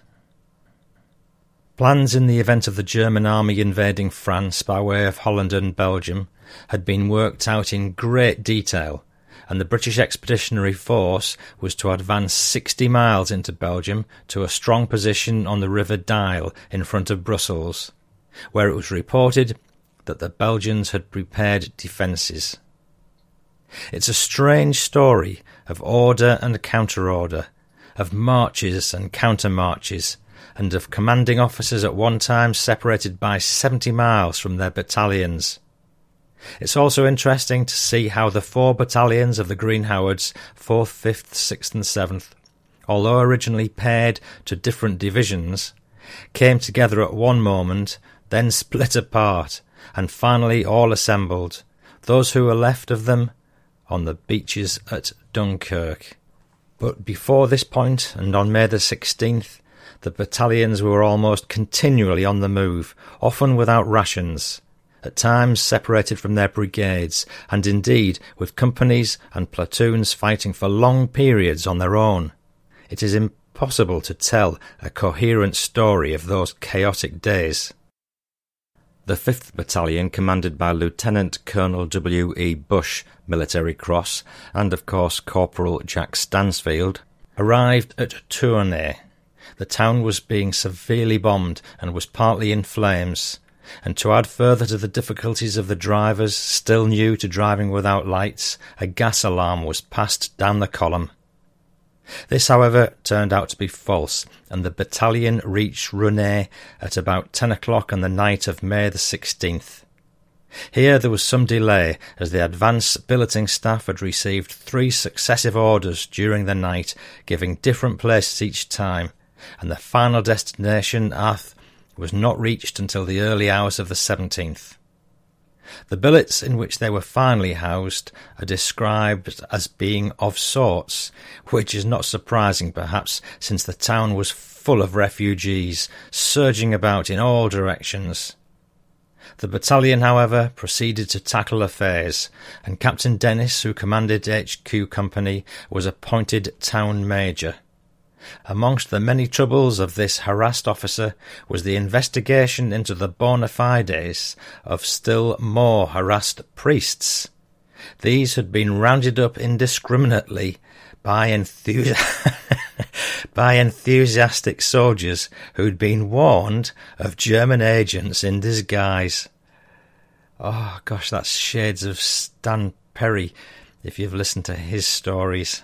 Plans in the event of the German army invading France by way of Holland and Belgium had been worked out in great detail, and the British Expeditionary Force was to advance 60 miles into Belgium to a strong position on the River Dyle in front of Brussels, where it was reported that the Belgians had prepared defences. It's a strange story of order and counter-order, of marches and counter-marches, and of commanding officers at one time separated by 70 miles from their battalions. It's also interesting to see how the four battalions of the Green Howards, 4th, 5th, 6th, and 7th, although originally paired to different divisions, came together at one moment, then split apart, and finally all assembled, those who were left of them, on the beaches at Dunkirk. But before this point, and on May the 16th, the battalions were almost continually on the move, often without rations, at times separated from their brigades, and indeed with companies and platoons fighting for long periods on their own. It is impossible to tell a coherent story of those chaotic days. The 5th Battalion, commanded by Lieutenant Colonel W. E. Bush, Military Cross, and of course Corporal Jack Stansfield, arrived at Tournai. The town was being severely bombed and was partly in flames. And to add further to the difficulties of the drivers, still new to driving without lights, a gas alarm was passed down the column. This, however, turned out to be false, and the battalion reached Rosnay at about ten o'clock on the night of May the 16th. Here there was some delay, as the advance billeting staff had received three successive orders during the night, giving different places each time, and the final destination, Ath, was not reached until the early hours of the 17th. The billets in which they were finally housed are described as being of sorts, which is not surprising perhaps, since the town was full of refugees, surging about in all directions. The battalion, however, proceeded to tackle affairs, and Captain Dennis, who commanded HQ Company, was appointed town major. Amongst the many troubles of this harassed officer was the investigation into the bona fides of still more harassed priests. These had been rounded up indiscriminately by, enthusi- by enthusiastic soldiers who'd been warned of German agents in disguise. Oh gosh, that's shades of Stan Perry if you've listened to his stories.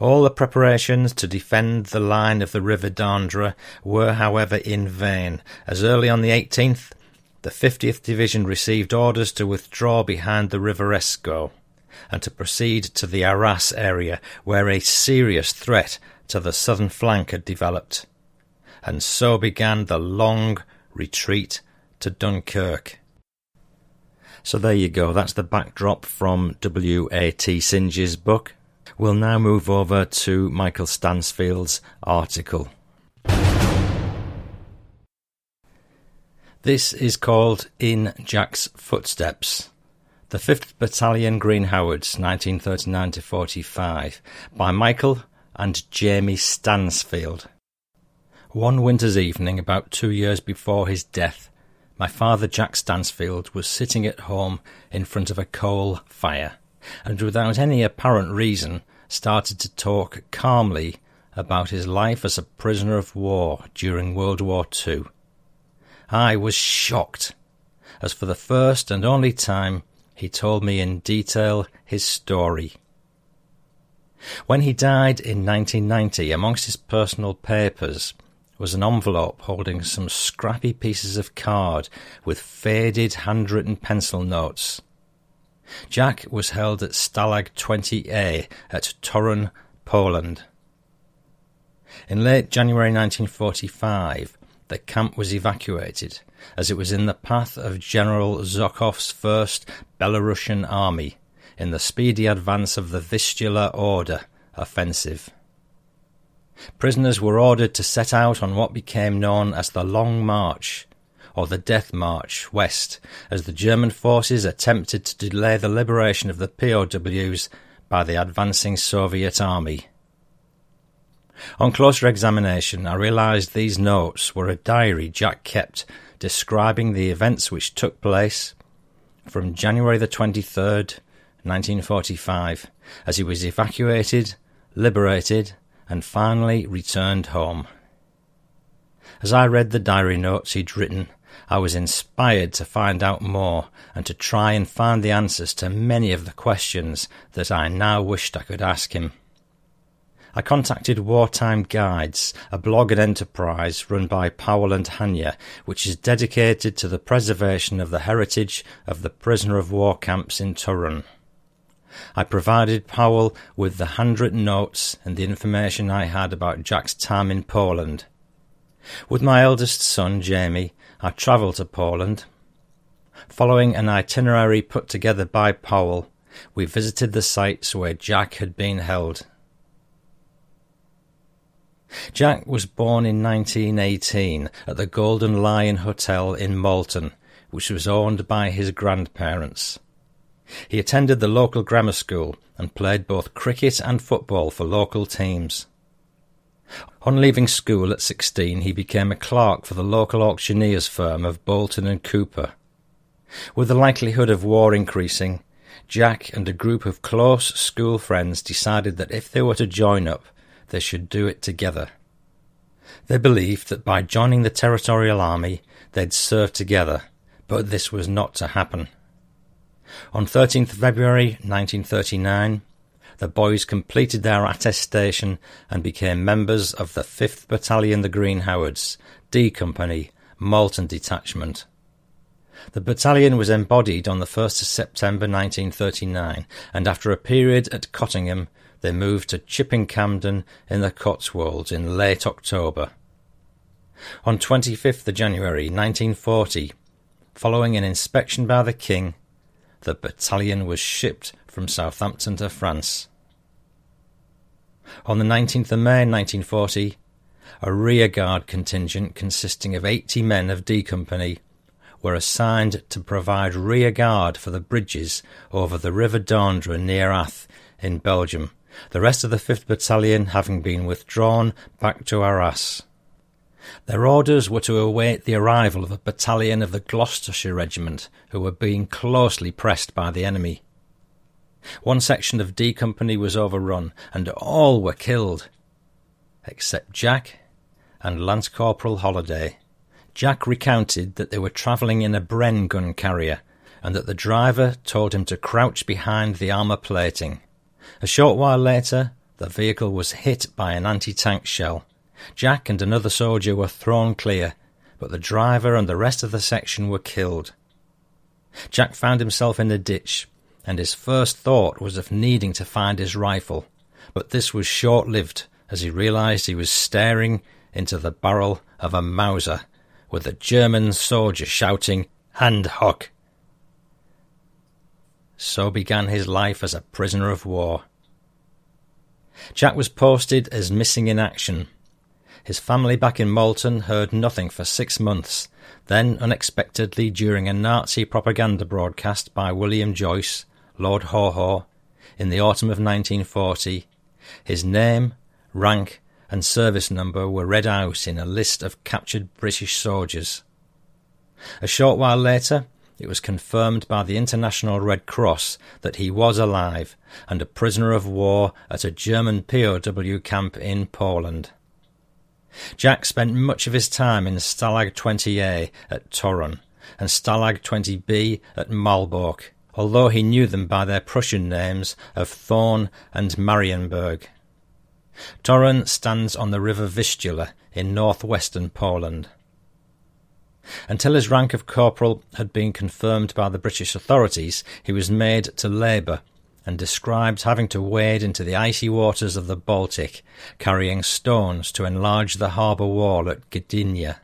All the preparations to defend the line of the River Dendre were, however, in vain, as early on the 18th, the 50th Division received orders to withdraw behind the River Escaut and to proceed to the Arras area, where a serious threat to the southern flank had developed. And so began the long retreat to Dunkirk. So there you go, that's the backdrop from W.A.T. Synge's book. We'll now move over to Michael Stansfield's article. This is called In Jack's Footsteps. The 5th Battalion Green Howards, 1939 to 45, by Michael and Jamie Stansfield. One winter's evening, about two years before his death, my father, Jack Stansfield, was sitting at home in front of a coal fire, and without any apparent reason, started to talk calmly about his life as a prisoner of war during World War II. I was shocked, as for the first and only time he told me in detail his story. When he died in 1990, amongst his personal papers was an envelope holding some scrappy pieces of card with faded handwritten pencil notes. Jack was held at Stalag 20A at Torun, Poland. In late January 1945, the camp was evacuated, as it was in the path of General Zhukov's first Belarusian army in the speedy advance of the Vistula Oder offensive. Prisoners were ordered to set out on what became known as the Long March, or the Death March, west, as the German forces attempted to delay the liberation of the POWs by the advancing Soviet army. On closer examination, I realised these notes were a diary Jack kept describing the events which took place from January the 23rd, 1945, as he was evacuated, liberated, and finally returned home. As I read the diary notes he'd written, I was inspired to find out more and to try and find the answers to many of the questions that I now wished I could ask him. I contacted Wartime Guides, a blog and enterprise run by Powell and Hanya, which is dedicated to the preservation of the heritage of the prisoner of war camps in Torun. I provided Powell with the handwritten notes and the information I had about Jack's time in Poland. With my eldest son, Jamie, I travelled to Poland. Following an itinerary put together by Powell, we visited the sites where Jack had been held. Jack was born in 1918 at the Golden Lion Hotel in Malton, which was owned by his grandparents. He attended the local grammar school and played both cricket and football for local teams. On leaving school at 16, he became a clerk for the local auctioneers firm of Bolton and Cooper. With the likelihood of war increasing, Jack and a group of close school friends decided that if they were to join up, they should do it together. They believed that by joining the Territorial Army, they'd serve together, but this was not to happen. On 13th February 1939, the boys completed their attestation and became members of the 5th Battalion the Green Howards, D Company, Malton Detachment. The battalion was embodied on the 1st of September 1939, and after a period at Cottingham, they moved to Chipping Campden in the Cotswolds in late October. On 25th January 1940, following an inspection by the King, the battalion was shipped from Southampton to France. On the 19th of May 1940, a rearguard contingent consisting of 80 men of D Company were assigned to provide rearguard for the bridges over the River Dendre near Ath in Belgium the rest of the 5th Battalion having been withdrawn back to Arras. Their orders were to await the arrival of a battalion of the Gloucestershire Regiment, who were being closely pressed by the enemy. One section of D Company was overrun, and all were killed, except Jack and Lance Corporal Holliday. Jack recounted that they were travelling in a Bren gun carrier, and that the driver told him to crouch behind the armour plating. A short while later, the vehicle was hit by an anti tank shell. Jack and another soldier were thrown clear, but the driver and the rest of the section were killed. Jack found himself in a ditch, and his first thought was of needing to find his rifle, but this was short lived as he realized he was staring into the barrel of a Mauser with a German soldier shouting, Hand hoch! So began his life as a prisoner of war. Jack was posted as missing in action. His family back in Malton heard nothing for six months. Then, unexpectedly, during a Nazi propaganda broadcast by William Joyce, Lord Haw Haw, in the autumn of 1940, his name, rank, and service number were read out in a list of captured British soldiers. A short while later, it was confirmed by the International Red Cross that he was alive and a prisoner of war at a German POW camp in Poland. Jack spent much of his time in Stalag 20A at Torun and Stalag 20B at Malbork, although he knew them by their Prussian names of Thorn and Marienburg. Torun stands on the river Vistula in northwestern Poland. Until his rank of corporal had been confirmed by the British authorities, he was made to labour and described having to wade into the icy waters of the Baltic, carrying stones to enlarge the harbour wall at Gdynia,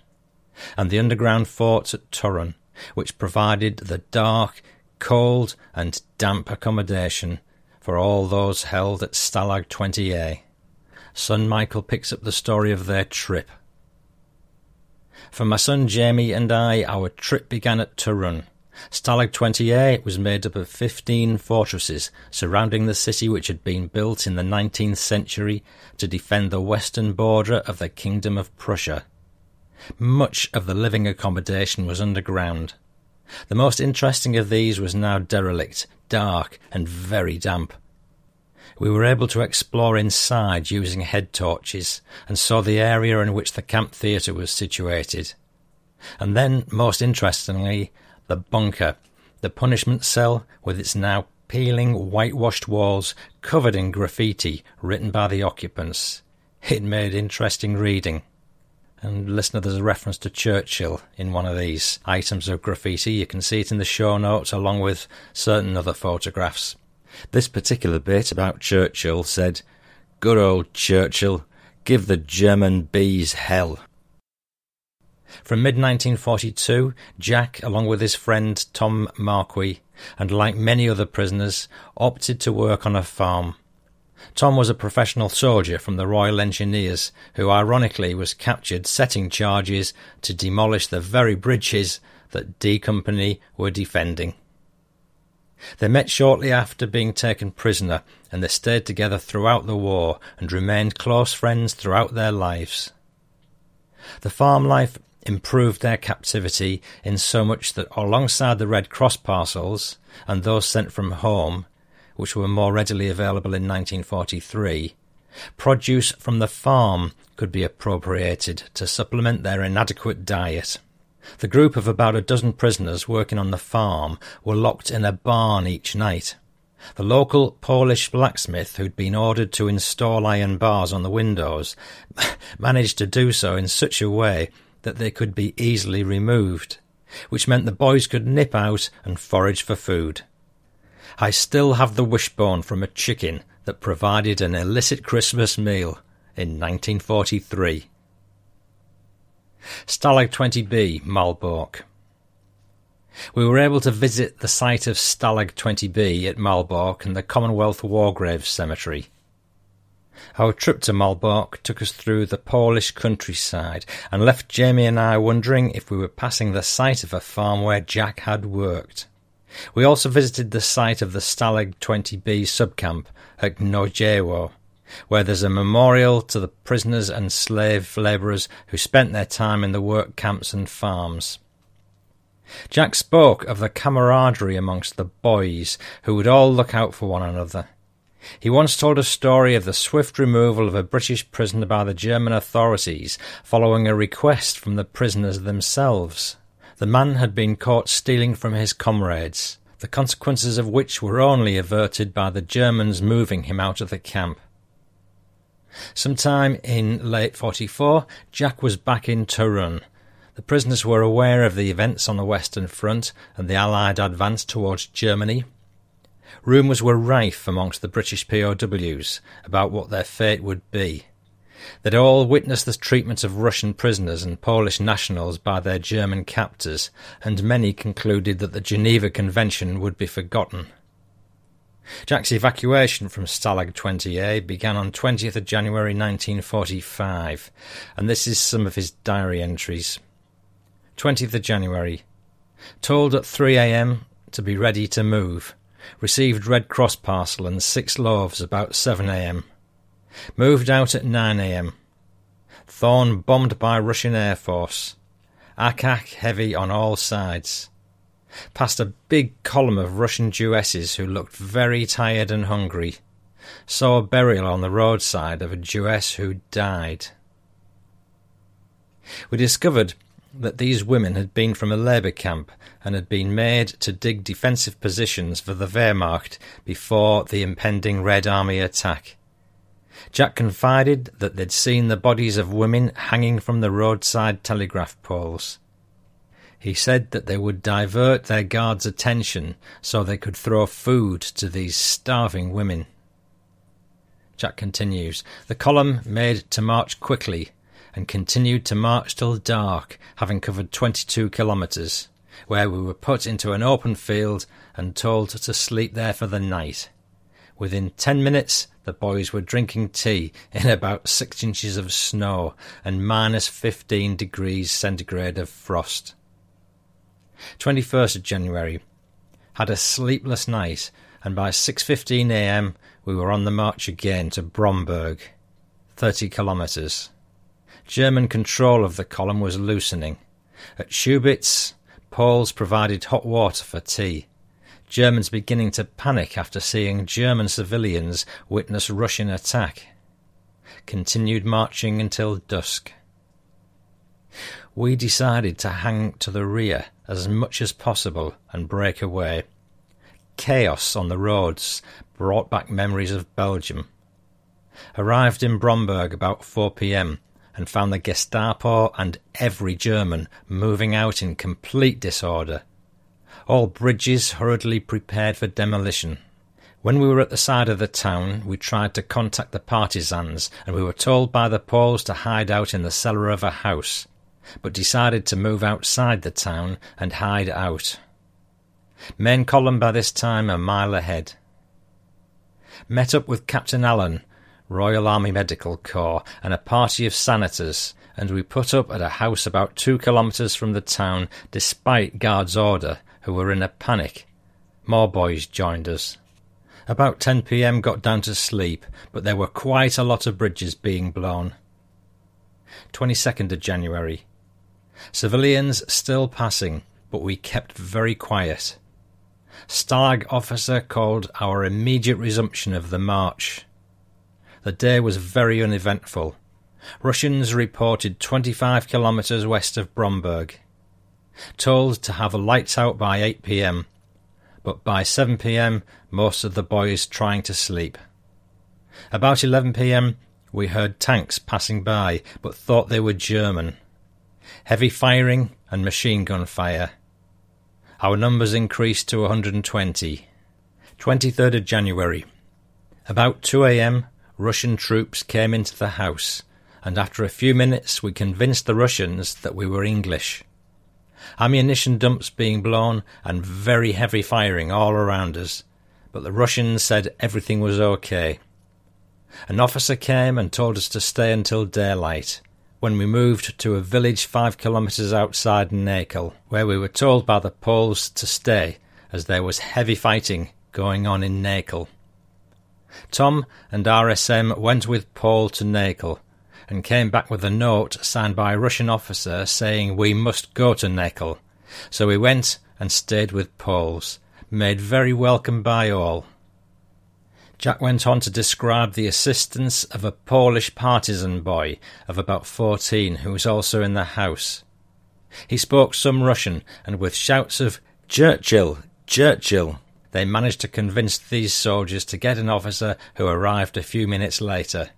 and the underground forts at Torun, which provided the dark, cold, and damp accommodation for all those held at Stalag 20A. Son Michael picks up the story of their trip. For my son Jamie and I, our trip began at Torun. Stalag 20A was made up of 15 fortresses surrounding the city which had been built in the 19th century to defend the western border of the Kingdom of Prussia. Much of the living accommodation was underground. The most interesting of these was now derelict, dark, and very damp. We were able to explore inside using head torches and saw the area in which the camp theatre was situated. And then, most interestingly, the bunker, the punishment cell with its now peeling whitewashed walls covered in graffiti written by the occupants. It made interesting reading. And listener, there's a reference to Churchill in one of these items of graffiti. You can see it in the show notes along with certain other photographs. This particular bit about Churchill said, Good old Churchill, give the German bees hell. From mid 1942, Jack, along with his friend Tom Marquis, and like many other prisoners, opted to work on a farm. Tom was a professional soldier from the Royal Engineers who ironically was captured setting charges to demolish the very bridges that D Company were defending. They met shortly after being taken prisoner, and they stayed together throughout the war and remained close friends throughout their lives. The farm life improved their captivity in so much that alongside the Red Cross parcels and those sent from home, which were more readily available in 1943, produce from the farm could be appropriated to supplement their inadequate diet. The group of about a dozen prisoners working on the farm were locked in a barn each night. The local Polish blacksmith, who'd been ordered to install iron bars on the windows, managed to do so in such a way that they could be easily removed, which meant the boys could nip out and forage for food. I still have the wishbone from a chicken that provided an illicit Christmas meal in 1943. Stalag 20B, Malbork. We were able to visit the site of Stalag 20B at Malbork and the Commonwealth War Graves Cemetery. Our trip to Malbork took us through the Polish countryside and left Jamie and I wondering if we were passing the site of a farm where Jack had worked. We also visited the site of the Stalag 20B subcamp at Gnojewo, where there's a memorial to the prisoners and slave labourers who spent their time in the work camps and farms. Jack spoke of the camaraderie amongst the boys who would all look out for one another. He once told a story of the swift removal of a British prisoner by the German authorities following a request from the prisoners themselves. The man had been caught stealing from his comrades, the consequences of which were only averted by the Germans moving him out of the camp. Sometime in late 44, Jack was back in Toruń. The prisoners were aware of the events on the Western Front and the Allied advance towards Germany. Rumours were rife amongst the British POWs about what their fate would be. They'd all witnessed the treatment of Russian prisoners and Polish nationals by their German captors, and many concluded that the Geneva Convention would be forgotten. Jack's evacuation from Stalag 20A began on 20th of January 1945, and this is some of his diary entries. 20th of January. Told at 3 a.m. to be ready to move. Received Red Cross parcel and six loaves about 7 a.m. Moved out at 9 a.m. Thorn bombed by Russian Air Force. Ack-ack heavy on all sides. Passed a big column of Russian Jewesses who looked very tired and hungry. Saw a burial on the roadside of a Jewess who died. We discovered that these women had been from a labour camp and had been made to dig defensive positions for the Wehrmacht before the impending Red Army attack. Jack confided that they'd seen the bodies of women hanging from the roadside telegraph poles. He said that they would divert their guards' attention so they could throw food to these starving women. Jack continues, The column made to march quickly and continued to march till dark, having covered 22 kilometres, where we were put into an open field and told to sleep there for the night. Within ten minutes, the boys were drinking tea in about six inches of snow and minus 15 degrees centigrade of frost. 21st of January. Had a sleepless night, and by 6.15 a.m. we were on the march again to Bromberg, 30 kilometres. German control of the column was loosening. At Schubitz, Poles provided hot water for tea. Germans beginning to panic after seeing German civilians witness Russian attack. Continued marching until dusk. We decided to hang to the rear as much as possible and break away. Chaos on the roads brought back memories of Belgium. Arrived in Bromberg about 4 p.m and found the Gestapo and every German moving out in complete disorder. All bridges hurriedly prepared for demolition. When we were at the side of the town, we tried to contact the partisans, and we were told by the Poles to hide out in the cellar of a house, but decided to move outside the town and hide out. Main column by this time a mile ahead. Met up with Captain Allen, Royal Army Medical Corps, and a party of senators, and we put up at a house about two kilometres from the town, despite guards' order, who were in a panic. More boys joined us. About 10 p.m. got down to sleep, but there were quite a lot of bridges being blown. 22nd of January. Civilians still passing, but we kept very quiet. Stalag officer called our immediate resumption of the march. The day was very uneventful. Russians reported 25 kilometres west of Bromberg. Told to have lights out by 8 pm, but by 7 pm most of the boys trying to sleep. About 11 pm we heard tanks passing by, but thought they were German. Heavy firing and machine gun fire. Our numbers increased to 120. 23rd of January. About 2 a.m., Russian troops came into the house, and after a few minutes we convinced the Russians that we were English. Ammunition dumps being blown and very heavy firing all around us, but the Russians said everything was okay. An officer came and told us to stay until daylight, when we moved to a village five kilometres outside Nakel, where we were told by the Poles to stay as there was heavy fighting going on in Nakel. Tom and RSM went with Paul to Nakel and came back with a note signed by a Russian officer saying we must go to Nakel So we went and stayed with Poles, made very welcome by all. Jack went on to describe the assistance of a Polish partisan boy of about fourteen who was also in the house. He spoke some Russian, and with shouts of Churchill, Churchill, they managed to convince these soldiers to get an officer who arrived a few minutes later.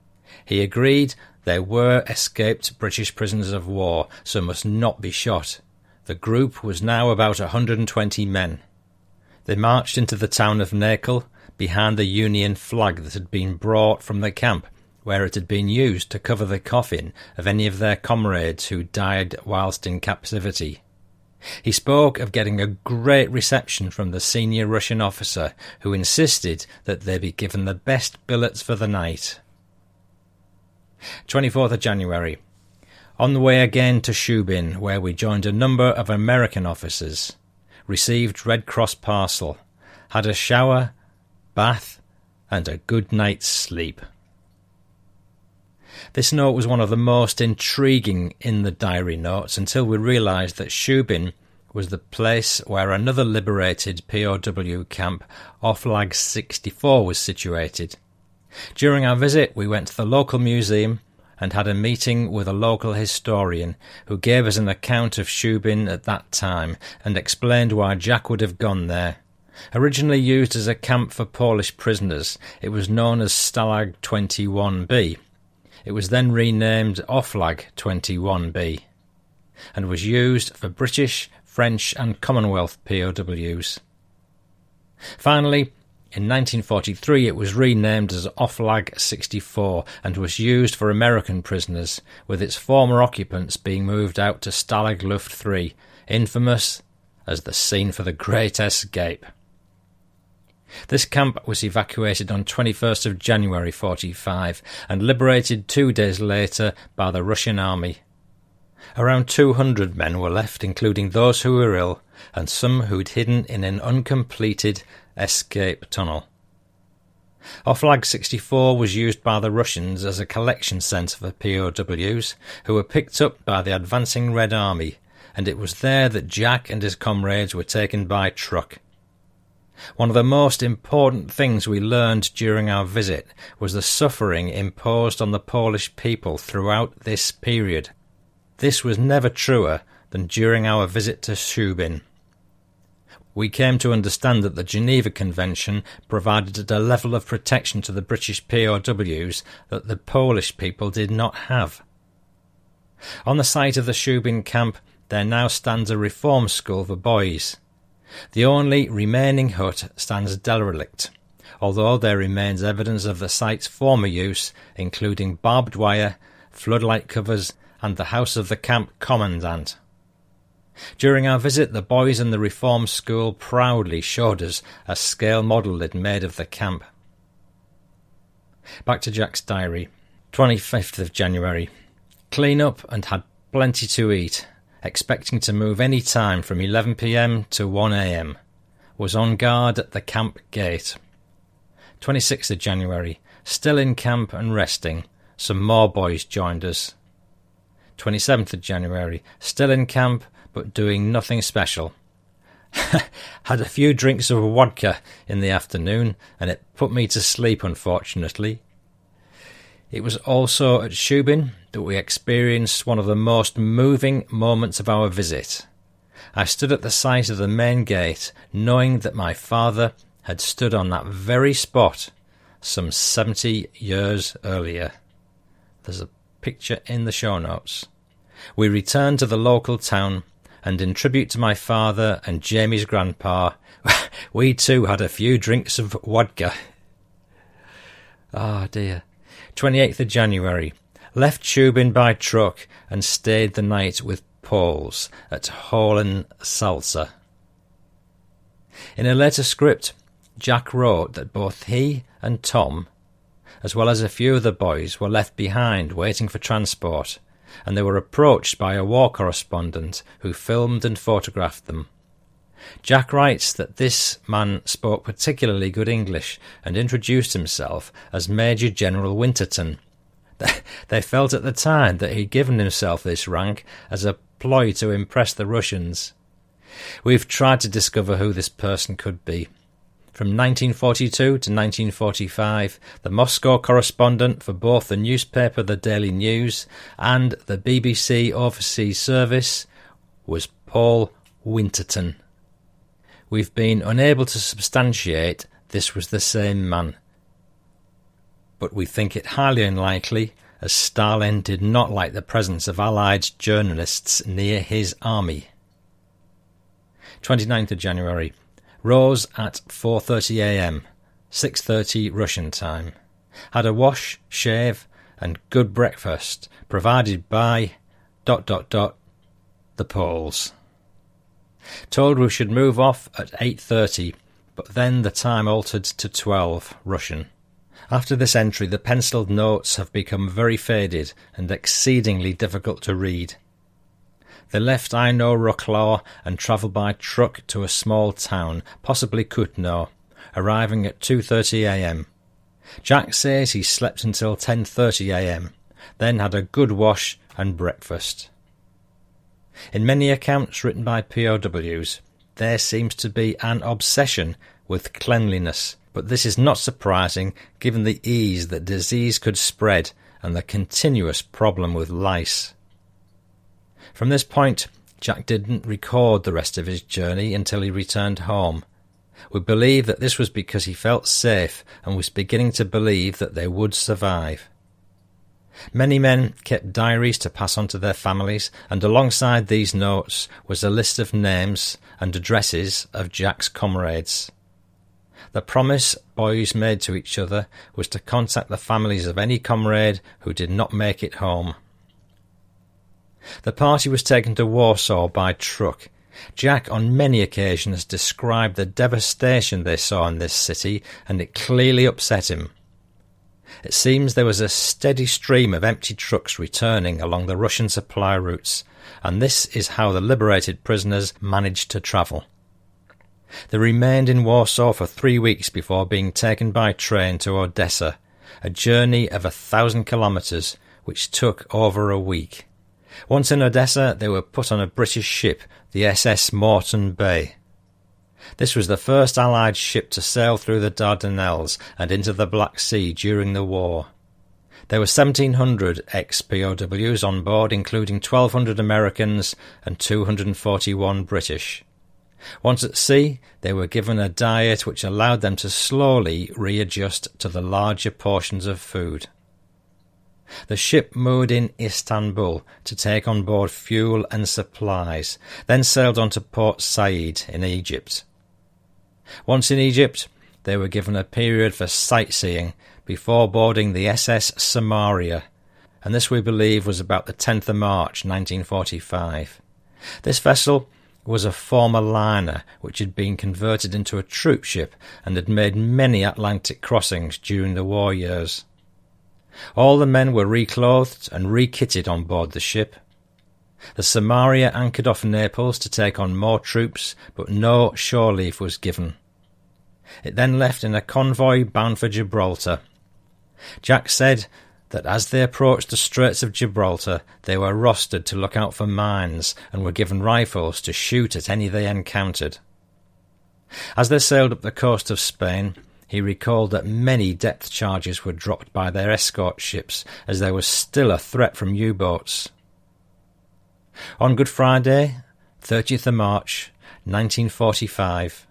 He agreed there were escaped British prisoners of war, so must not be shot. The group was now about a 120 men. They marched into the town of Nakel behind the Union flag that had been brought from the camp, where it had been used to cover the coffin of any of their comrades who died whilst in captivity. He spoke of getting a great reception from the senior Russian officer, who insisted that they be given the best billets for the night. 24th of January. On the way again to Shubin, where we joined a number of American officers, received Red Cross parcel, had a shower, bath, and a good night's sleep. This note was one of the most intriguing in the diary notes until we realised that Shubin was the place where another liberated POW camp, Oflag 64, was situated. During our visit, we went to the local museum and had a meeting with a local historian who gave us an account of Shubin at that time and explained why Jack would have gone there. Originally used as a camp for Polish prisoners, it was known as Stalag 21B. It was then renamed Oflag 21B and was used for British, French, and Commonwealth POWs. Finally, in 1943 it was renamed as Oflag 64 and was used for American prisoners, with its former occupants being moved out to Stalag Luft 3, infamous as the scene for the Great Escape. This camp was evacuated on 21st of January 45 and liberated two days later by the Russian army. Around 200 men were left, including those who were ill and some who'd hidden in an uncompleted escape tunnel. Oflag 64 was used by the Russians as a collection centre for POWs who were picked up by the advancing Red Army, and it was there that Jack and his comrades were taken by truck. One of the most important things we learned during our visit was the suffering imposed on the Polish people throughout this period. This was never truer than during our visit to Shubin. We came to understand that the Geneva Convention provided a level of protection to the British POWs that the Polish people did not have. On the site of the Shubin camp there now stands a reform school for boys. The only remaining hut stands derelict, although there remains evidence of the site's former use, including barbed wire, floodlight covers, and the house of the camp commandant. During our visit, the boys in the reform school proudly showed us a scale model they'd made of the camp. Back to Jack's diary. 25th of January. Clean up and had plenty to eat expecting to move any time from 11pm to 1am. Was on guard at the camp gate. 26th of January. Still in camp and resting. Some more boys joined us. 27th of January. Still in camp but doing nothing special. Had a few drinks of vodka in the afternoon and it put me to sleep unfortunately. It was also at Shubin that we experienced one of the most moving moments of our visit. I stood at the site of the main gate, knowing that my father had stood on that very spot some seventy years earlier. There's a picture in the show notes. We returned to the local town, and in tribute to my father and Jamie's grandpa, we too had a few drinks of vodka. Ah, oh dear. 28th of January. Left Shubin by truck and stayed the night with Poles at Holen Salza. In a later script, Jack wrote that both he and Tom, as well as a few of the boys, were left behind waiting for transport, and they were approached by a war correspondent who filmed and photographed them. Jack writes that this man spoke particularly good English and introduced himself as Major General Winterton. They felt at the time that he'd given himself this rank as a ploy to impress the Russians. We've tried to discover who this person could be. From 1942 to 1945, the Moscow correspondent for both the newspaper The Daily News and the BBC Overseas Service was Paul Winterton. We've been unable to substantiate this was the same man. But we think it highly unlikely, as Stalin did not like the presence of Allied journalists near his army. 29th of January. Rose at 4:30 a.m. 6:30 Russian time. Had a wash, shave, and good breakfast provided by dot dot dot the Poles. Told we should move off at 8:30, but then the time altered to 12 Russian. After this entry, the penciled notes have become very faded and exceedingly difficult to read. They left Inowroclaw and travelled by truck to a small town, possibly Kutno, arriving at 2.30 a.m. Jack says he slept until 10.30 a.m., then had a good wash and breakfast. In many accounts written by POWs, there seems to be an obsession with cleanliness, but this is not surprising given the ease that disease could spread and the continuous problem with lice. From this point, Jack didn't record the rest of his journey until he returned home. We believe that this was because he felt safe and was beginning to believe that they would survive. Many men kept diaries to pass on to their families, and alongside these notes was a list of names and addresses of Jack's comrades. The promise boys made to each other was to contact the families of any comrade who did not make it home. The party was taken to Warsaw by truck. Jack on many occasions described the devastation they saw in this city, and it clearly upset him. It seems there was a steady stream of empty trucks returning along the Russian supply routes, and this is how the liberated prisoners managed to travel. They remained in Warsaw for three weeks before being taken by train to Odessa, a journey of a thousand kilometres which took over a week. Once in Odessa, they were put on a British ship, the SS Moreton Bay. This was the first Allied ship to sail through the Dardanelles and into the Black Sea during the war. There were 1,700 ex POWs on board, including 1,200 Americans and 241 British. Once at sea, they were given a diet which allowed them to slowly readjust to the larger portions of food. The ship moored in Istanbul to take on board fuel and supplies, then sailed on to Port Said in Egypt. Once in Egypt, they were given a period for sightseeing before boarding the SS Samaria, and this we believe was about the 10th of March 1945. This vessel was a former liner which had been converted into a troop ship and had made many Atlantic crossings during the war years. All the men were reclothed and re-kitted on board the ship. The Samaria anchored off Naples to take on more troops, but no shore leave was given. It then left in a convoy bound for Gibraltar. Jack said that as they approached the Straits of Gibraltar, they were rostered to look out for mines and were given rifles to shoot at any they encountered. As they sailed up the coast of Spain, he recalled that many depth charges were dropped by their escort ships as there was still a threat from U boats. On Good Friday, 30th of March, 1945,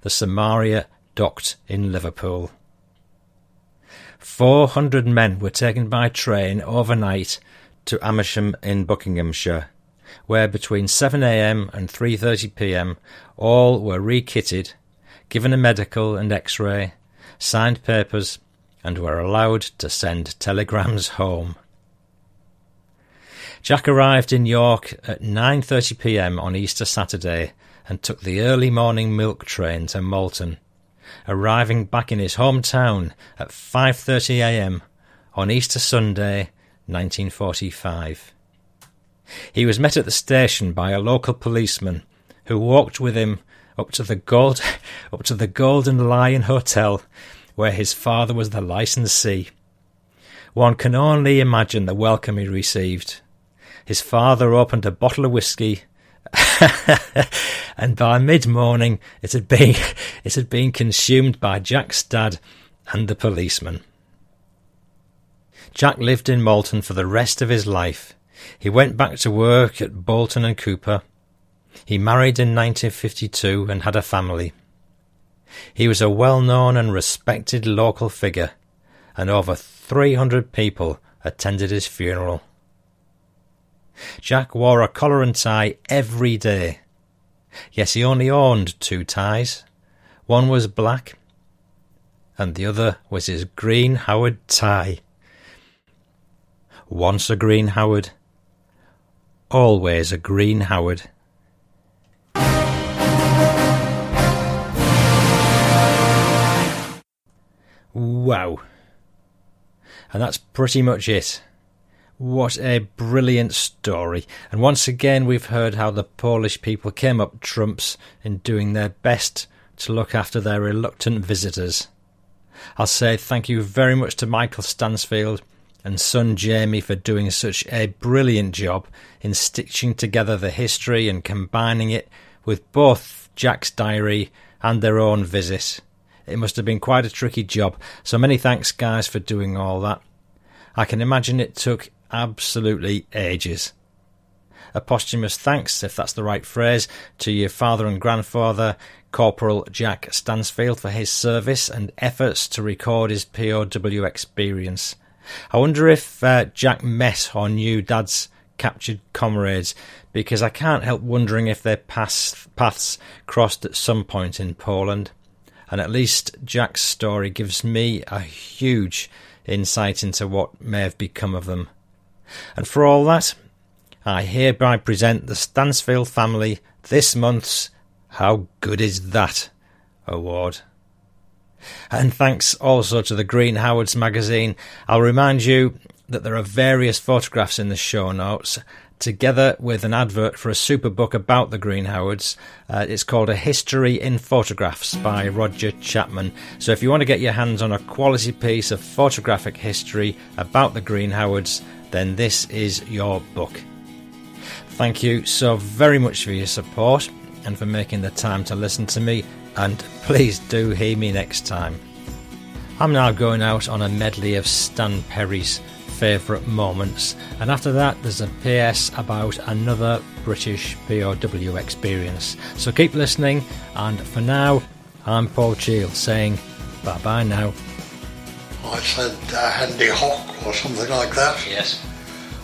the Samaria docked in Liverpool. Four hundred men were taken by train overnight to Amersham in Buckinghamshire, where between 7am and 3.30pm all were rekitted given a medical and x ray, signed papers, and were allowed to send telegrams home. Jack arrived in York at 9:30 p.m. on Easter Saturday and took the early morning milk train to Malton, arriving back in his hometown at 5:30 a.m. on Easter Sunday, 1945. He was met at the station by a local policeman who walked with him up to the gold, up to the Golden Lion Hotel, where his father was the licensee. One can only imagine the welcome he received. His father opened a bottle of whisky and by mid morning it had been it had been consumed by Jack's dad and the policeman. Jack lived in Malton for the rest of his life. He went back to work at Bolton and Cooper. He married in 1952 and had a family. He was a well known and respected local figure, and over 300 people attended his funeral. Jack wore a collar and tie every day. Yes, he only owned two ties. One was black, and the other was his green Howard tie. Once a green Howard, always a green Howard. Wow. And that's pretty much it. What a brilliant story. And once again, we've heard how the Polish people came up trumps in doing their best to look after their reluctant visitors. I'll say thank you very much to Michael Stansfield and son Jamie for doing such a brilliant job in stitching together the history and combining it with both Jack's diary and their own visit. It must have been quite a tricky job, so many thanks, guys, for doing all that. I can imagine it took absolutely ages. A posthumous thanks, if that's the right phrase, to your father and grandfather, Corporal Jack Stansfield, for his service and efforts to record his POW experience. I wonder if uh, Jack met or knew Dad's captured comrades, because I can't help wondering if their paths, paths crossed at some point in Poland. And at least Jack's story gives me a huge insight into what may have become of them. And for all that, I hereby present the Stansfield family this month's How Good Is That award. And thanks also to the Green Howards magazine. I'll remind you that there are various photographs in the show notes, together with an advert for a super book about the Green Howards. Uh, it's called A History in Photographs by Roger Chapman. So if you want to get your hands on a quality piece of photographic history about the Green Howards, then this is your book. Thank you so very much for your support and for making the time to listen to me, and please do hear me next time. I'm now going out on a medley of Stan Perry's favourite moments, and after that, there's a PS about another British POW experience. So keep listening, and for now, I'm Paul Cheall saying bye bye now. I said uh, Handy Hock or something like that. Yes.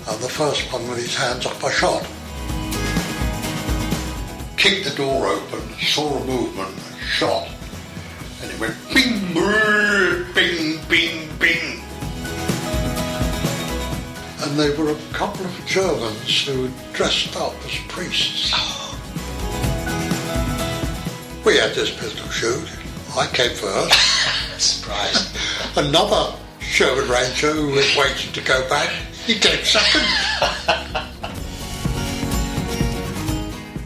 And the first one with his hands up, I shot. Kicked the door open, saw a movement, shot. And it went bing, brrr, bing, bing, bing. And they were a couple of Germans who dressed up as priests. We had this pistol shoot. I came first. Surprise. Another Sherwood Ranger who was waiting to go back, he came second.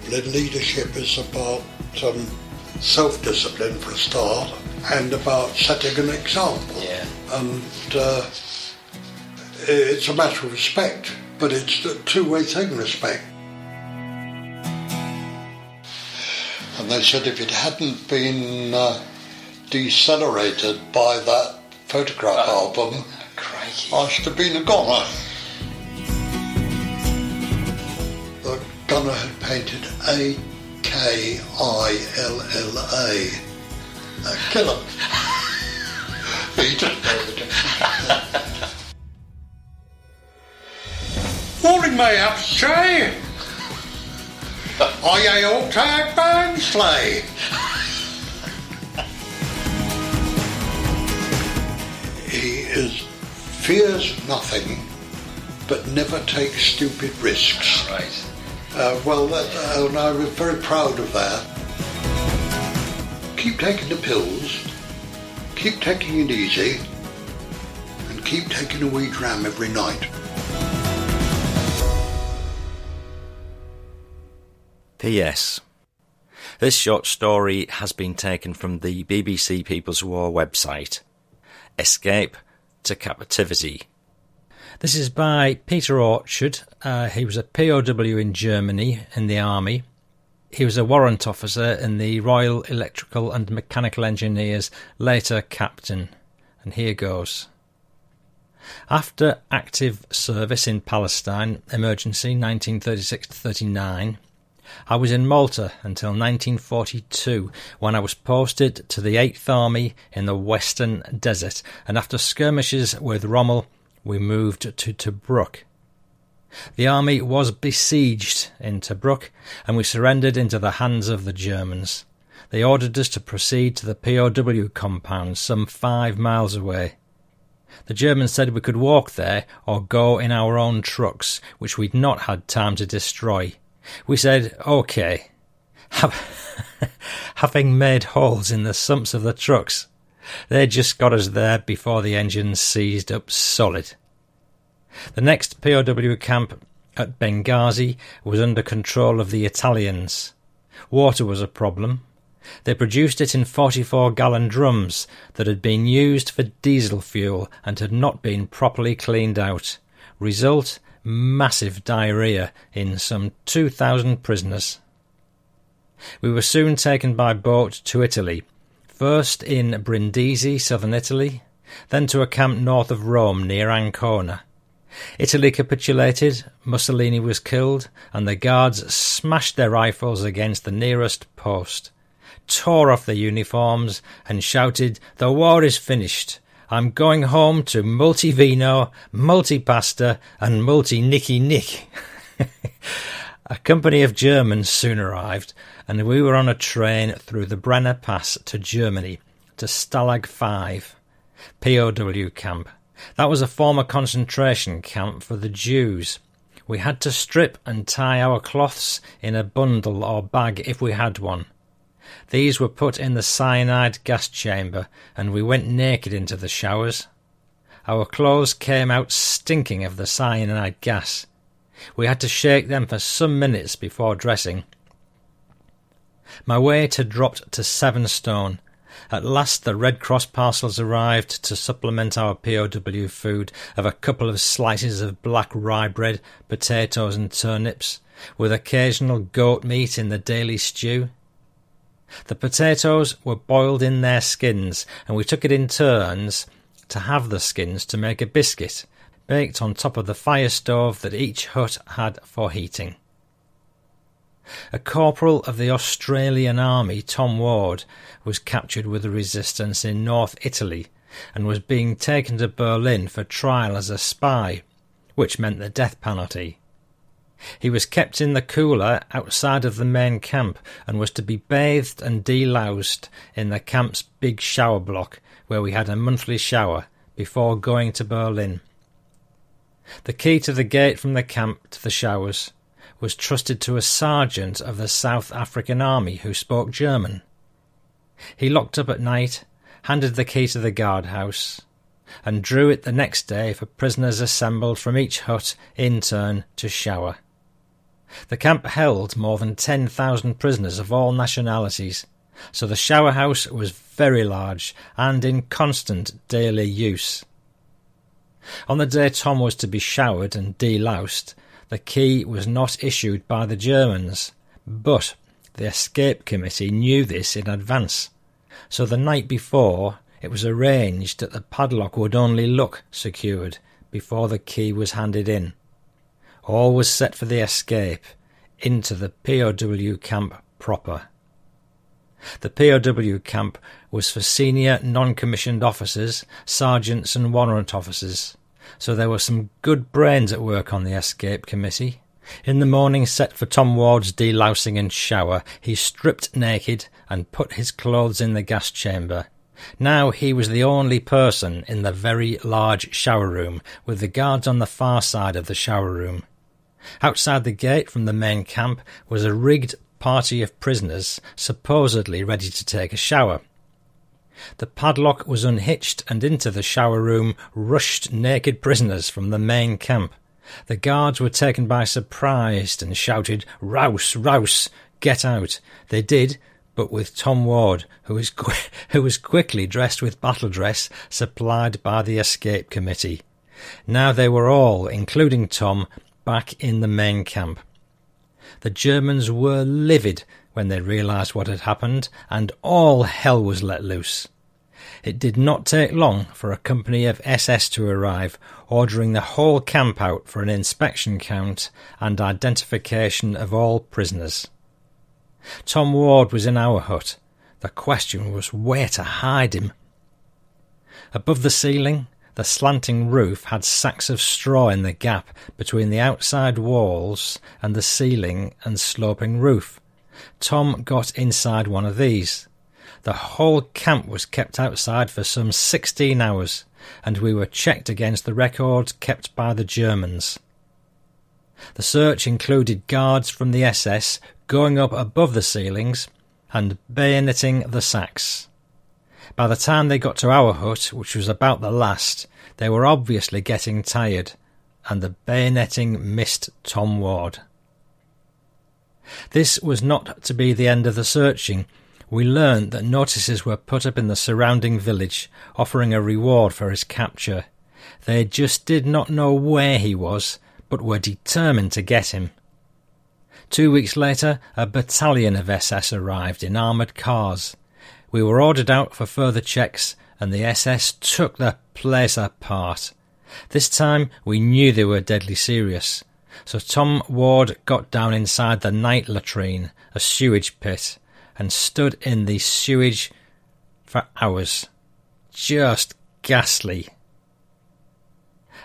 Lead- Leadership is about um, self-discipline for a start and about setting an example. Yeah. And uh, it's a matter of respect, but it's a two-way thing, respect. And they said if it hadn't been uh, decelerated by that photograph album, Crikey. I should have been a goner. The gunner had painted A K I L L A. A killer. he didn't know the Morning, mayhaps, Jay. Are ye all tag bang sleigh? He is fears nothing, but never takes stupid risks. Right. Uh, well, that, uh, and I was very proud of that. Keep taking the pills, keep taking it easy, and keep taking a wee dram every night. P.S. This short story has been taken from the BBC People's War website. Escape to Captivity. This is by Peter Orchard. Uh, he was a POW in Germany in the army. He was a warrant officer in the Royal Electrical and Mechanical Engineers, later captain. And here goes. After active service in Palestine, emergency 1936 39, I was in Malta until 1942 when I was posted to the 8th Army in the Western Desert, and after skirmishes with Rommel, we moved to Tobruk. The army was besieged in Tobruk, and we surrendered into the hands of the Germans. They ordered us to proceed to the POW compound some five miles away. The Germans said we could walk there or go in our own trucks, which we'd not had time to destroy. We said, OK. Having made holes in the sumps of the trucks, they just got us there before the engines seized up solid. The next POW camp at Benghazi was under control of the Italians. Water was a problem. They produced it in 44 gallon drums that had been used for diesel fuel and had not been properly cleaned out. Result massive diarrhea in some 2,000 prisoners. We were soon taken by boat to Italy, first in Brindisi, southern Italy, then to a camp north of Rome near Ancona. Italy capitulated, Mussolini was killed, and the guards smashed their rifles against the nearest post, tore off their uniforms, and shouted, The war is finished. I'm going home to multi vino, multi pasta, and multi nicky nick. a company of Germans soon arrived, and we were on a train through the Brenner Pass to Germany, to Stalag 5, POW camp. That was a former concentration camp for the Jews. We had to strip and tie our cloths in a bundle or bag if we had one. These were put in the cyanide gas chamber, and we went naked into the showers. Our clothes came out stinking of the cyanide gas. We had to shake them for some minutes before dressing. My weight had dropped to seven stone. At last the Red Cross parcels arrived to supplement our POW food of a couple of slices of black rye bread, potatoes and turnips, with occasional goat meat in the daily stew. The potatoes were boiled in their skins, and we took it in turns to have the skins to make a biscuit, baked on top of the fire stove that each hut had for heating. A corporal of the Australian Army, Tom Ward, was captured with the resistance in North Italy and was being taken to Berlin for trial as a spy, which meant the death penalty. He was kept in the cooler outside of the main camp and was to be bathed and deloused in the camp's big shower block, where we had a monthly shower, before going to Berlin. The key to the gate from the camp to the showers was trusted to a sergeant of the South African Army who spoke German. He locked up at night, handed the key to the guardhouse, and drew it the next day for prisoners assembled from each hut in turn to shower. The camp held more than 10,000 prisoners of all nationalities, so the shower house was very large and in constant daily use. On the day Tom was to be showered and deloused, the key was not issued by the Germans, but the escape committee knew this in advance. So the night before, it was arranged that the padlock would only look secured before the key was handed in. All was set for the escape into the POW camp proper. The POW camp was for senior non-commissioned officers, sergeants and warrant officers, so there were some good brains at work on the escape committee. In the morning set for Tom Ward's delousing and shower, he stripped naked and put his clothes in the gas chamber. Now he was the only person in the very large shower room, with the guards on the far side of the shower room. Outside the gate from the main camp was a rigged party of prisoners, supposedly ready to take a shower. The padlock was unhitched, and into the shower room rushed naked prisoners from the main camp. The guards were taken by surprise and shouted, Rouse, rouse, get out. They did, but with Tom Ward, who was, qu- who was quickly dressed with battle dress supplied by the escape committee. Now they were all, including Tom, back in the main camp. The Germans were livid when they realised what had happened, and all hell was let loose. It did not take long for a company of SS to arrive, ordering the whole camp out for an inspection count and identification of all prisoners. Tom Ward was in our hut. The question was where to hide him. Above the ceiling, the slanting roof had sacks of straw in the gap between the outside walls and the ceiling and sloping roof. Tom got inside one of these. The whole camp was kept outside for some sixteen hours, and we were checked against the records kept by the Germans. The search included guards from the SS going up above the ceilings and bayoneting the sacks. By the time they got to our hut, which was about the last, they were obviously getting tired, and the bayoneting missed Tom Ward. This was not to be the end of the searching. We learned that notices were put up in the surrounding village, offering a reward for his capture. They just did not know where he was, but were determined to get him. Two weeks later, a battalion of SS arrived in armoured cars. We were ordered out for further checks, and the SS took the place apart. This time we knew they were deadly serious. So Tom Ward got down inside the night latrine, a sewage pit, and stood in the sewage for hours. Just ghastly.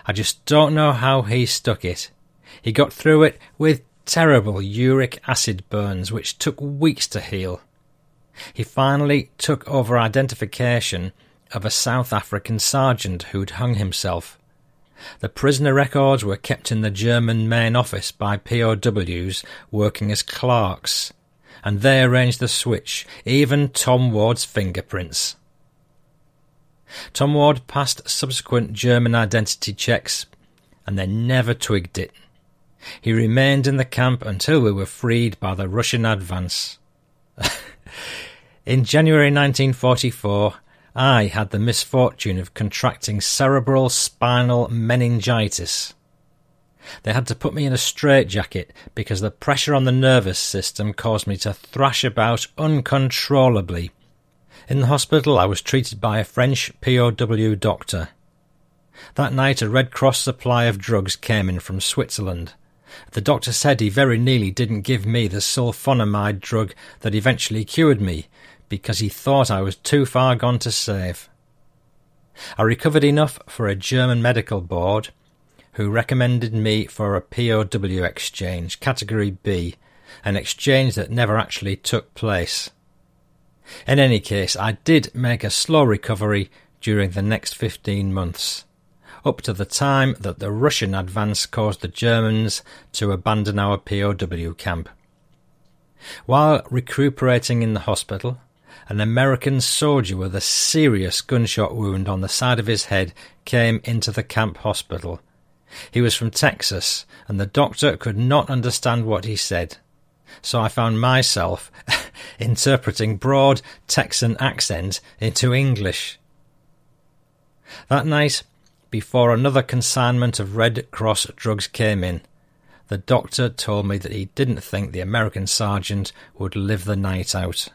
I just don't know how he stuck it. He got through it with terrible uric acid burns which took weeks to heal. He finally took over identification of a South African sergeant who'd hung himself. The prisoner records were kept in the German main office by POWs working as clerks, and they arranged the switch, even Tom Ward's fingerprints. Tom Ward passed subsequent German identity checks, and they never twigged it. He remained in the camp until we were freed by the Russian advance. in January 1944, I had the misfortune of contracting cerebral spinal meningitis. They had to put me in a straitjacket because the pressure on the nervous system caused me to thrash about uncontrollably. In the hospital, I was treated by a French POW doctor. That night, a Red Cross supply of drugs came in from Switzerland. The doctor said he very nearly didn't give me the sulfonamide drug that eventually cured me because he thought I was too far gone to save. I recovered enough for a German medical board who recommended me for a POW exchange, Category B, an exchange that never actually took place. In any case, I did make a slow recovery during the next 15 months up to the time that the Russian advance caused the Germans to abandon our POW camp. While recuperating in the hospital, an American soldier with a serious gunshot wound on the side of his head came into the camp hospital. He was from Texas, and the doctor could not understand what he said. So I found myself interpreting broad Texan accent into English. That night, before another consignment of Red Cross drugs came in. The doctor told me that he didn't think the American sergeant would live the night out.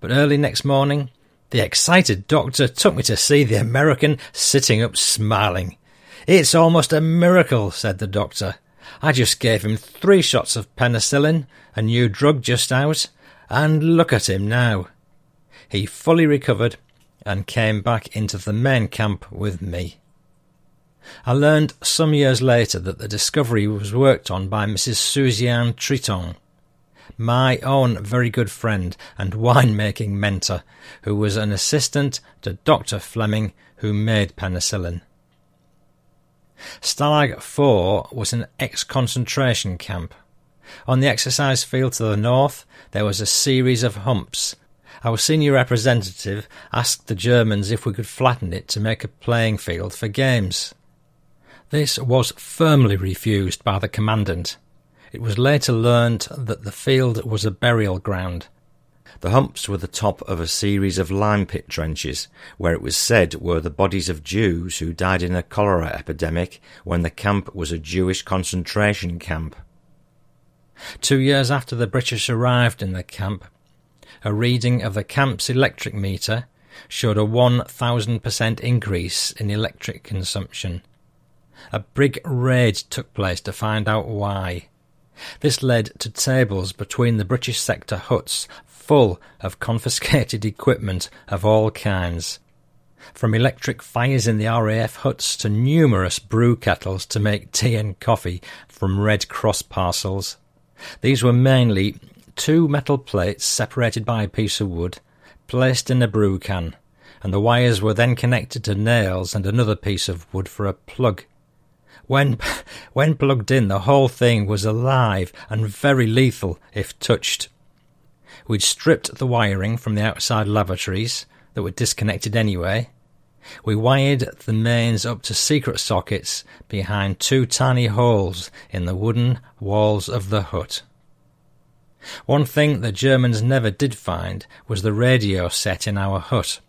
But early next morning, the excited doctor took me to see the American sitting up smiling. It's almost a miracle, said the doctor. I just gave him three shots of penicillin, a new drug just out, and look at him now. He fully recovered and came back into the main camp with me. I learned some years later that the discovery was worked on by Mrs. Suzianne Triton, my own very good friend and winemaking mentor, who was an assistant to Dr. Fleming, who made penicillin. Stalag 4 was an ex concentration camp. On the exercise field to the north, there was a series of humps. Our senior representative asked the Germans if we could flatten it to make a playing field for games. This was firmly refused by the commandant. It was later learnt that the field was a burial ground. The humps were the top of a series of lime pit trenches, where it was said were the bodies of Jews who died in a cholera epidemic when the camp was a Jewish concentration camp. Two years after the British arrived in the camp, a reading of the camp's electric meter showed a 1000% increase in electric consumption. A big raid took place to find out why. This led to tables between the British sector huts full of confiscated equipment of all kinds. From electric fires in the RAF huts to numerous brew kettles to make tea and coffee from Red Cross parcels. These were mainly two metal plates separated by a piece of wood, placed in a brew can, and the wires were then connected to nails and another piece of wood for a plug. When, when plugged in, the whole thing was alive and very lethal if touched. We'd stripped the wiring from the outside lavatories that were disconnected anyway. We wired the mains up to secret sockets behind two tiny holes in the wooden walls of the hut. One thing the Germans never did find was the radio set in our hut.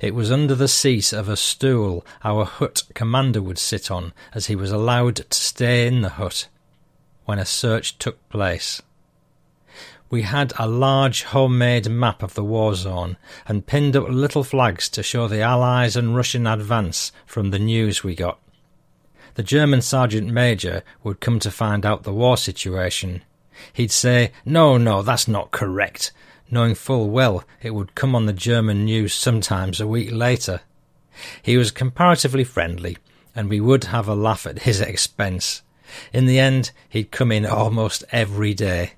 It was under the seat of a stool our hut commander would sit on as he was allowed to stay in the hut when a search took place. We had a large homemade map of the war zone and pinned up little flags to show the Allies and Russian advance from the news we got. The German sergeant major would come to find out the war situation. He'd say, No, no, that's not correct, knowing full well it would come on the German news sometimes a week later. He was comparatively friendly, and we would have a laugh at his expense. In the end, he'd come in almost every day.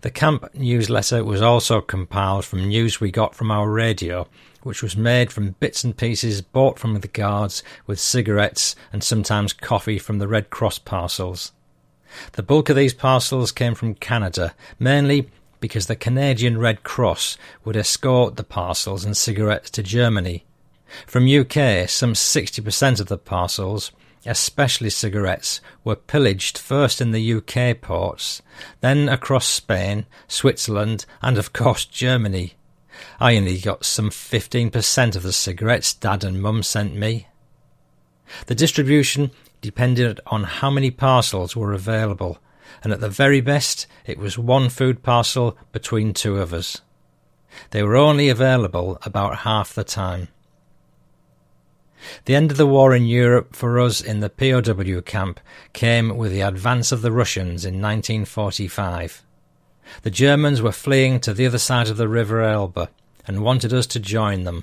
The camp newsletter was also compiled from news we got from our radio, which was made from bits and pieces bought from the guards with cigarettes and sometimes coffee from the Red Cross parcels. The bulk of these parcels came from Canada, mainly because the Canadian Red Cross would escort the parcels and cigarettes to Germany. From UK, some 60% of the parcels especially cigarettes, were pillaged first in the UK ports, then across Spain, Switzerland, and of course Germany. I only got some 15% of the cigarettes Dad and Mum sent me. The distribution depended on how many parcels were available, and at the very best it was one food parcel between two of us. They were only available about half the time. The end of the war in Europe for us in the POW camp came with the advance of the Russians in 1945. The Germans were fleeing to the other side of the River Elbe and wanted us to join them.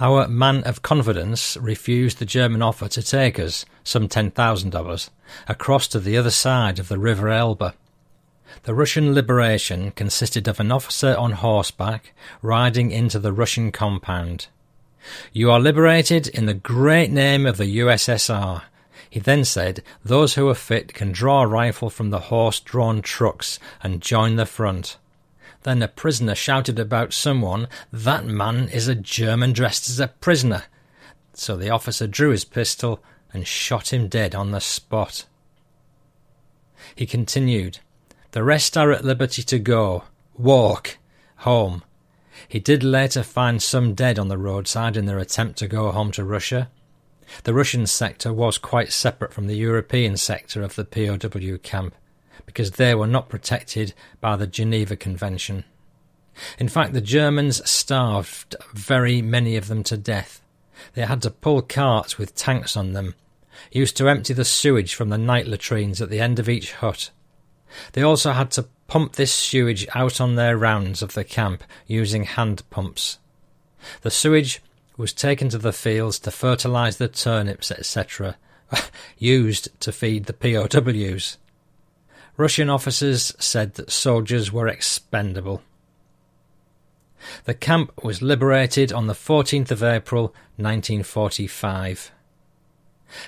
Our man of confidence refused the German offer to take us, some 10,000 of us, across to the other side of the River Elbe. The Russian liberation consisted of an officer on horseback riding into the Russian compound. You are liberated in the great name of the USSR. He then said, Those who are fit can draw a rifle from the horse drawn trucks and join the front. Then a prisoner shouted about someone, That man is a German dressed as a prisoner. So the officer drew his pistol and shot him dead on the spot. He continued, The rest are at liberty to go, walk, home. He did later find some dead on the roadside in their attempt to go home to Russia. The Russian sector was quite separate from the European sector of the POW camp, because they were not protected by the Geneva Convention. In fact, the Germans starved very many of them to death. They had to pull carts with tanks on them, used to empty the sewage from the night latrines at the end of each hut. They also had to pump this sewage out on their rounds of the camp using hand pumps. The sewage was taken to the fields to fertilise the turnips, etc., used to feed the POWs. Russian officers said that soldiers were expendable. The camp was liberated on the 14th of April 1945.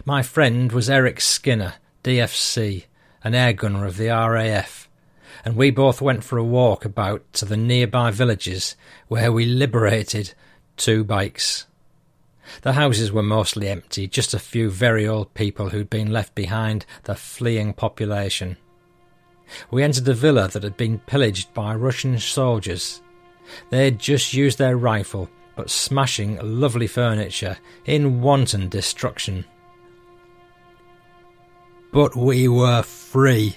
My friend was Eric Skinner, DFC, an air gunner of the RAF and we both went for a walk about to the nearby villages where we liberated two bikes. The houses were mostly empty, just a few very old people who'd been left behind the fleeing population. We entered a villa that had been pillaged by Russian soldiers. They had just used their rifle, but smashing lovely furniture in wanton destruction. But we were free.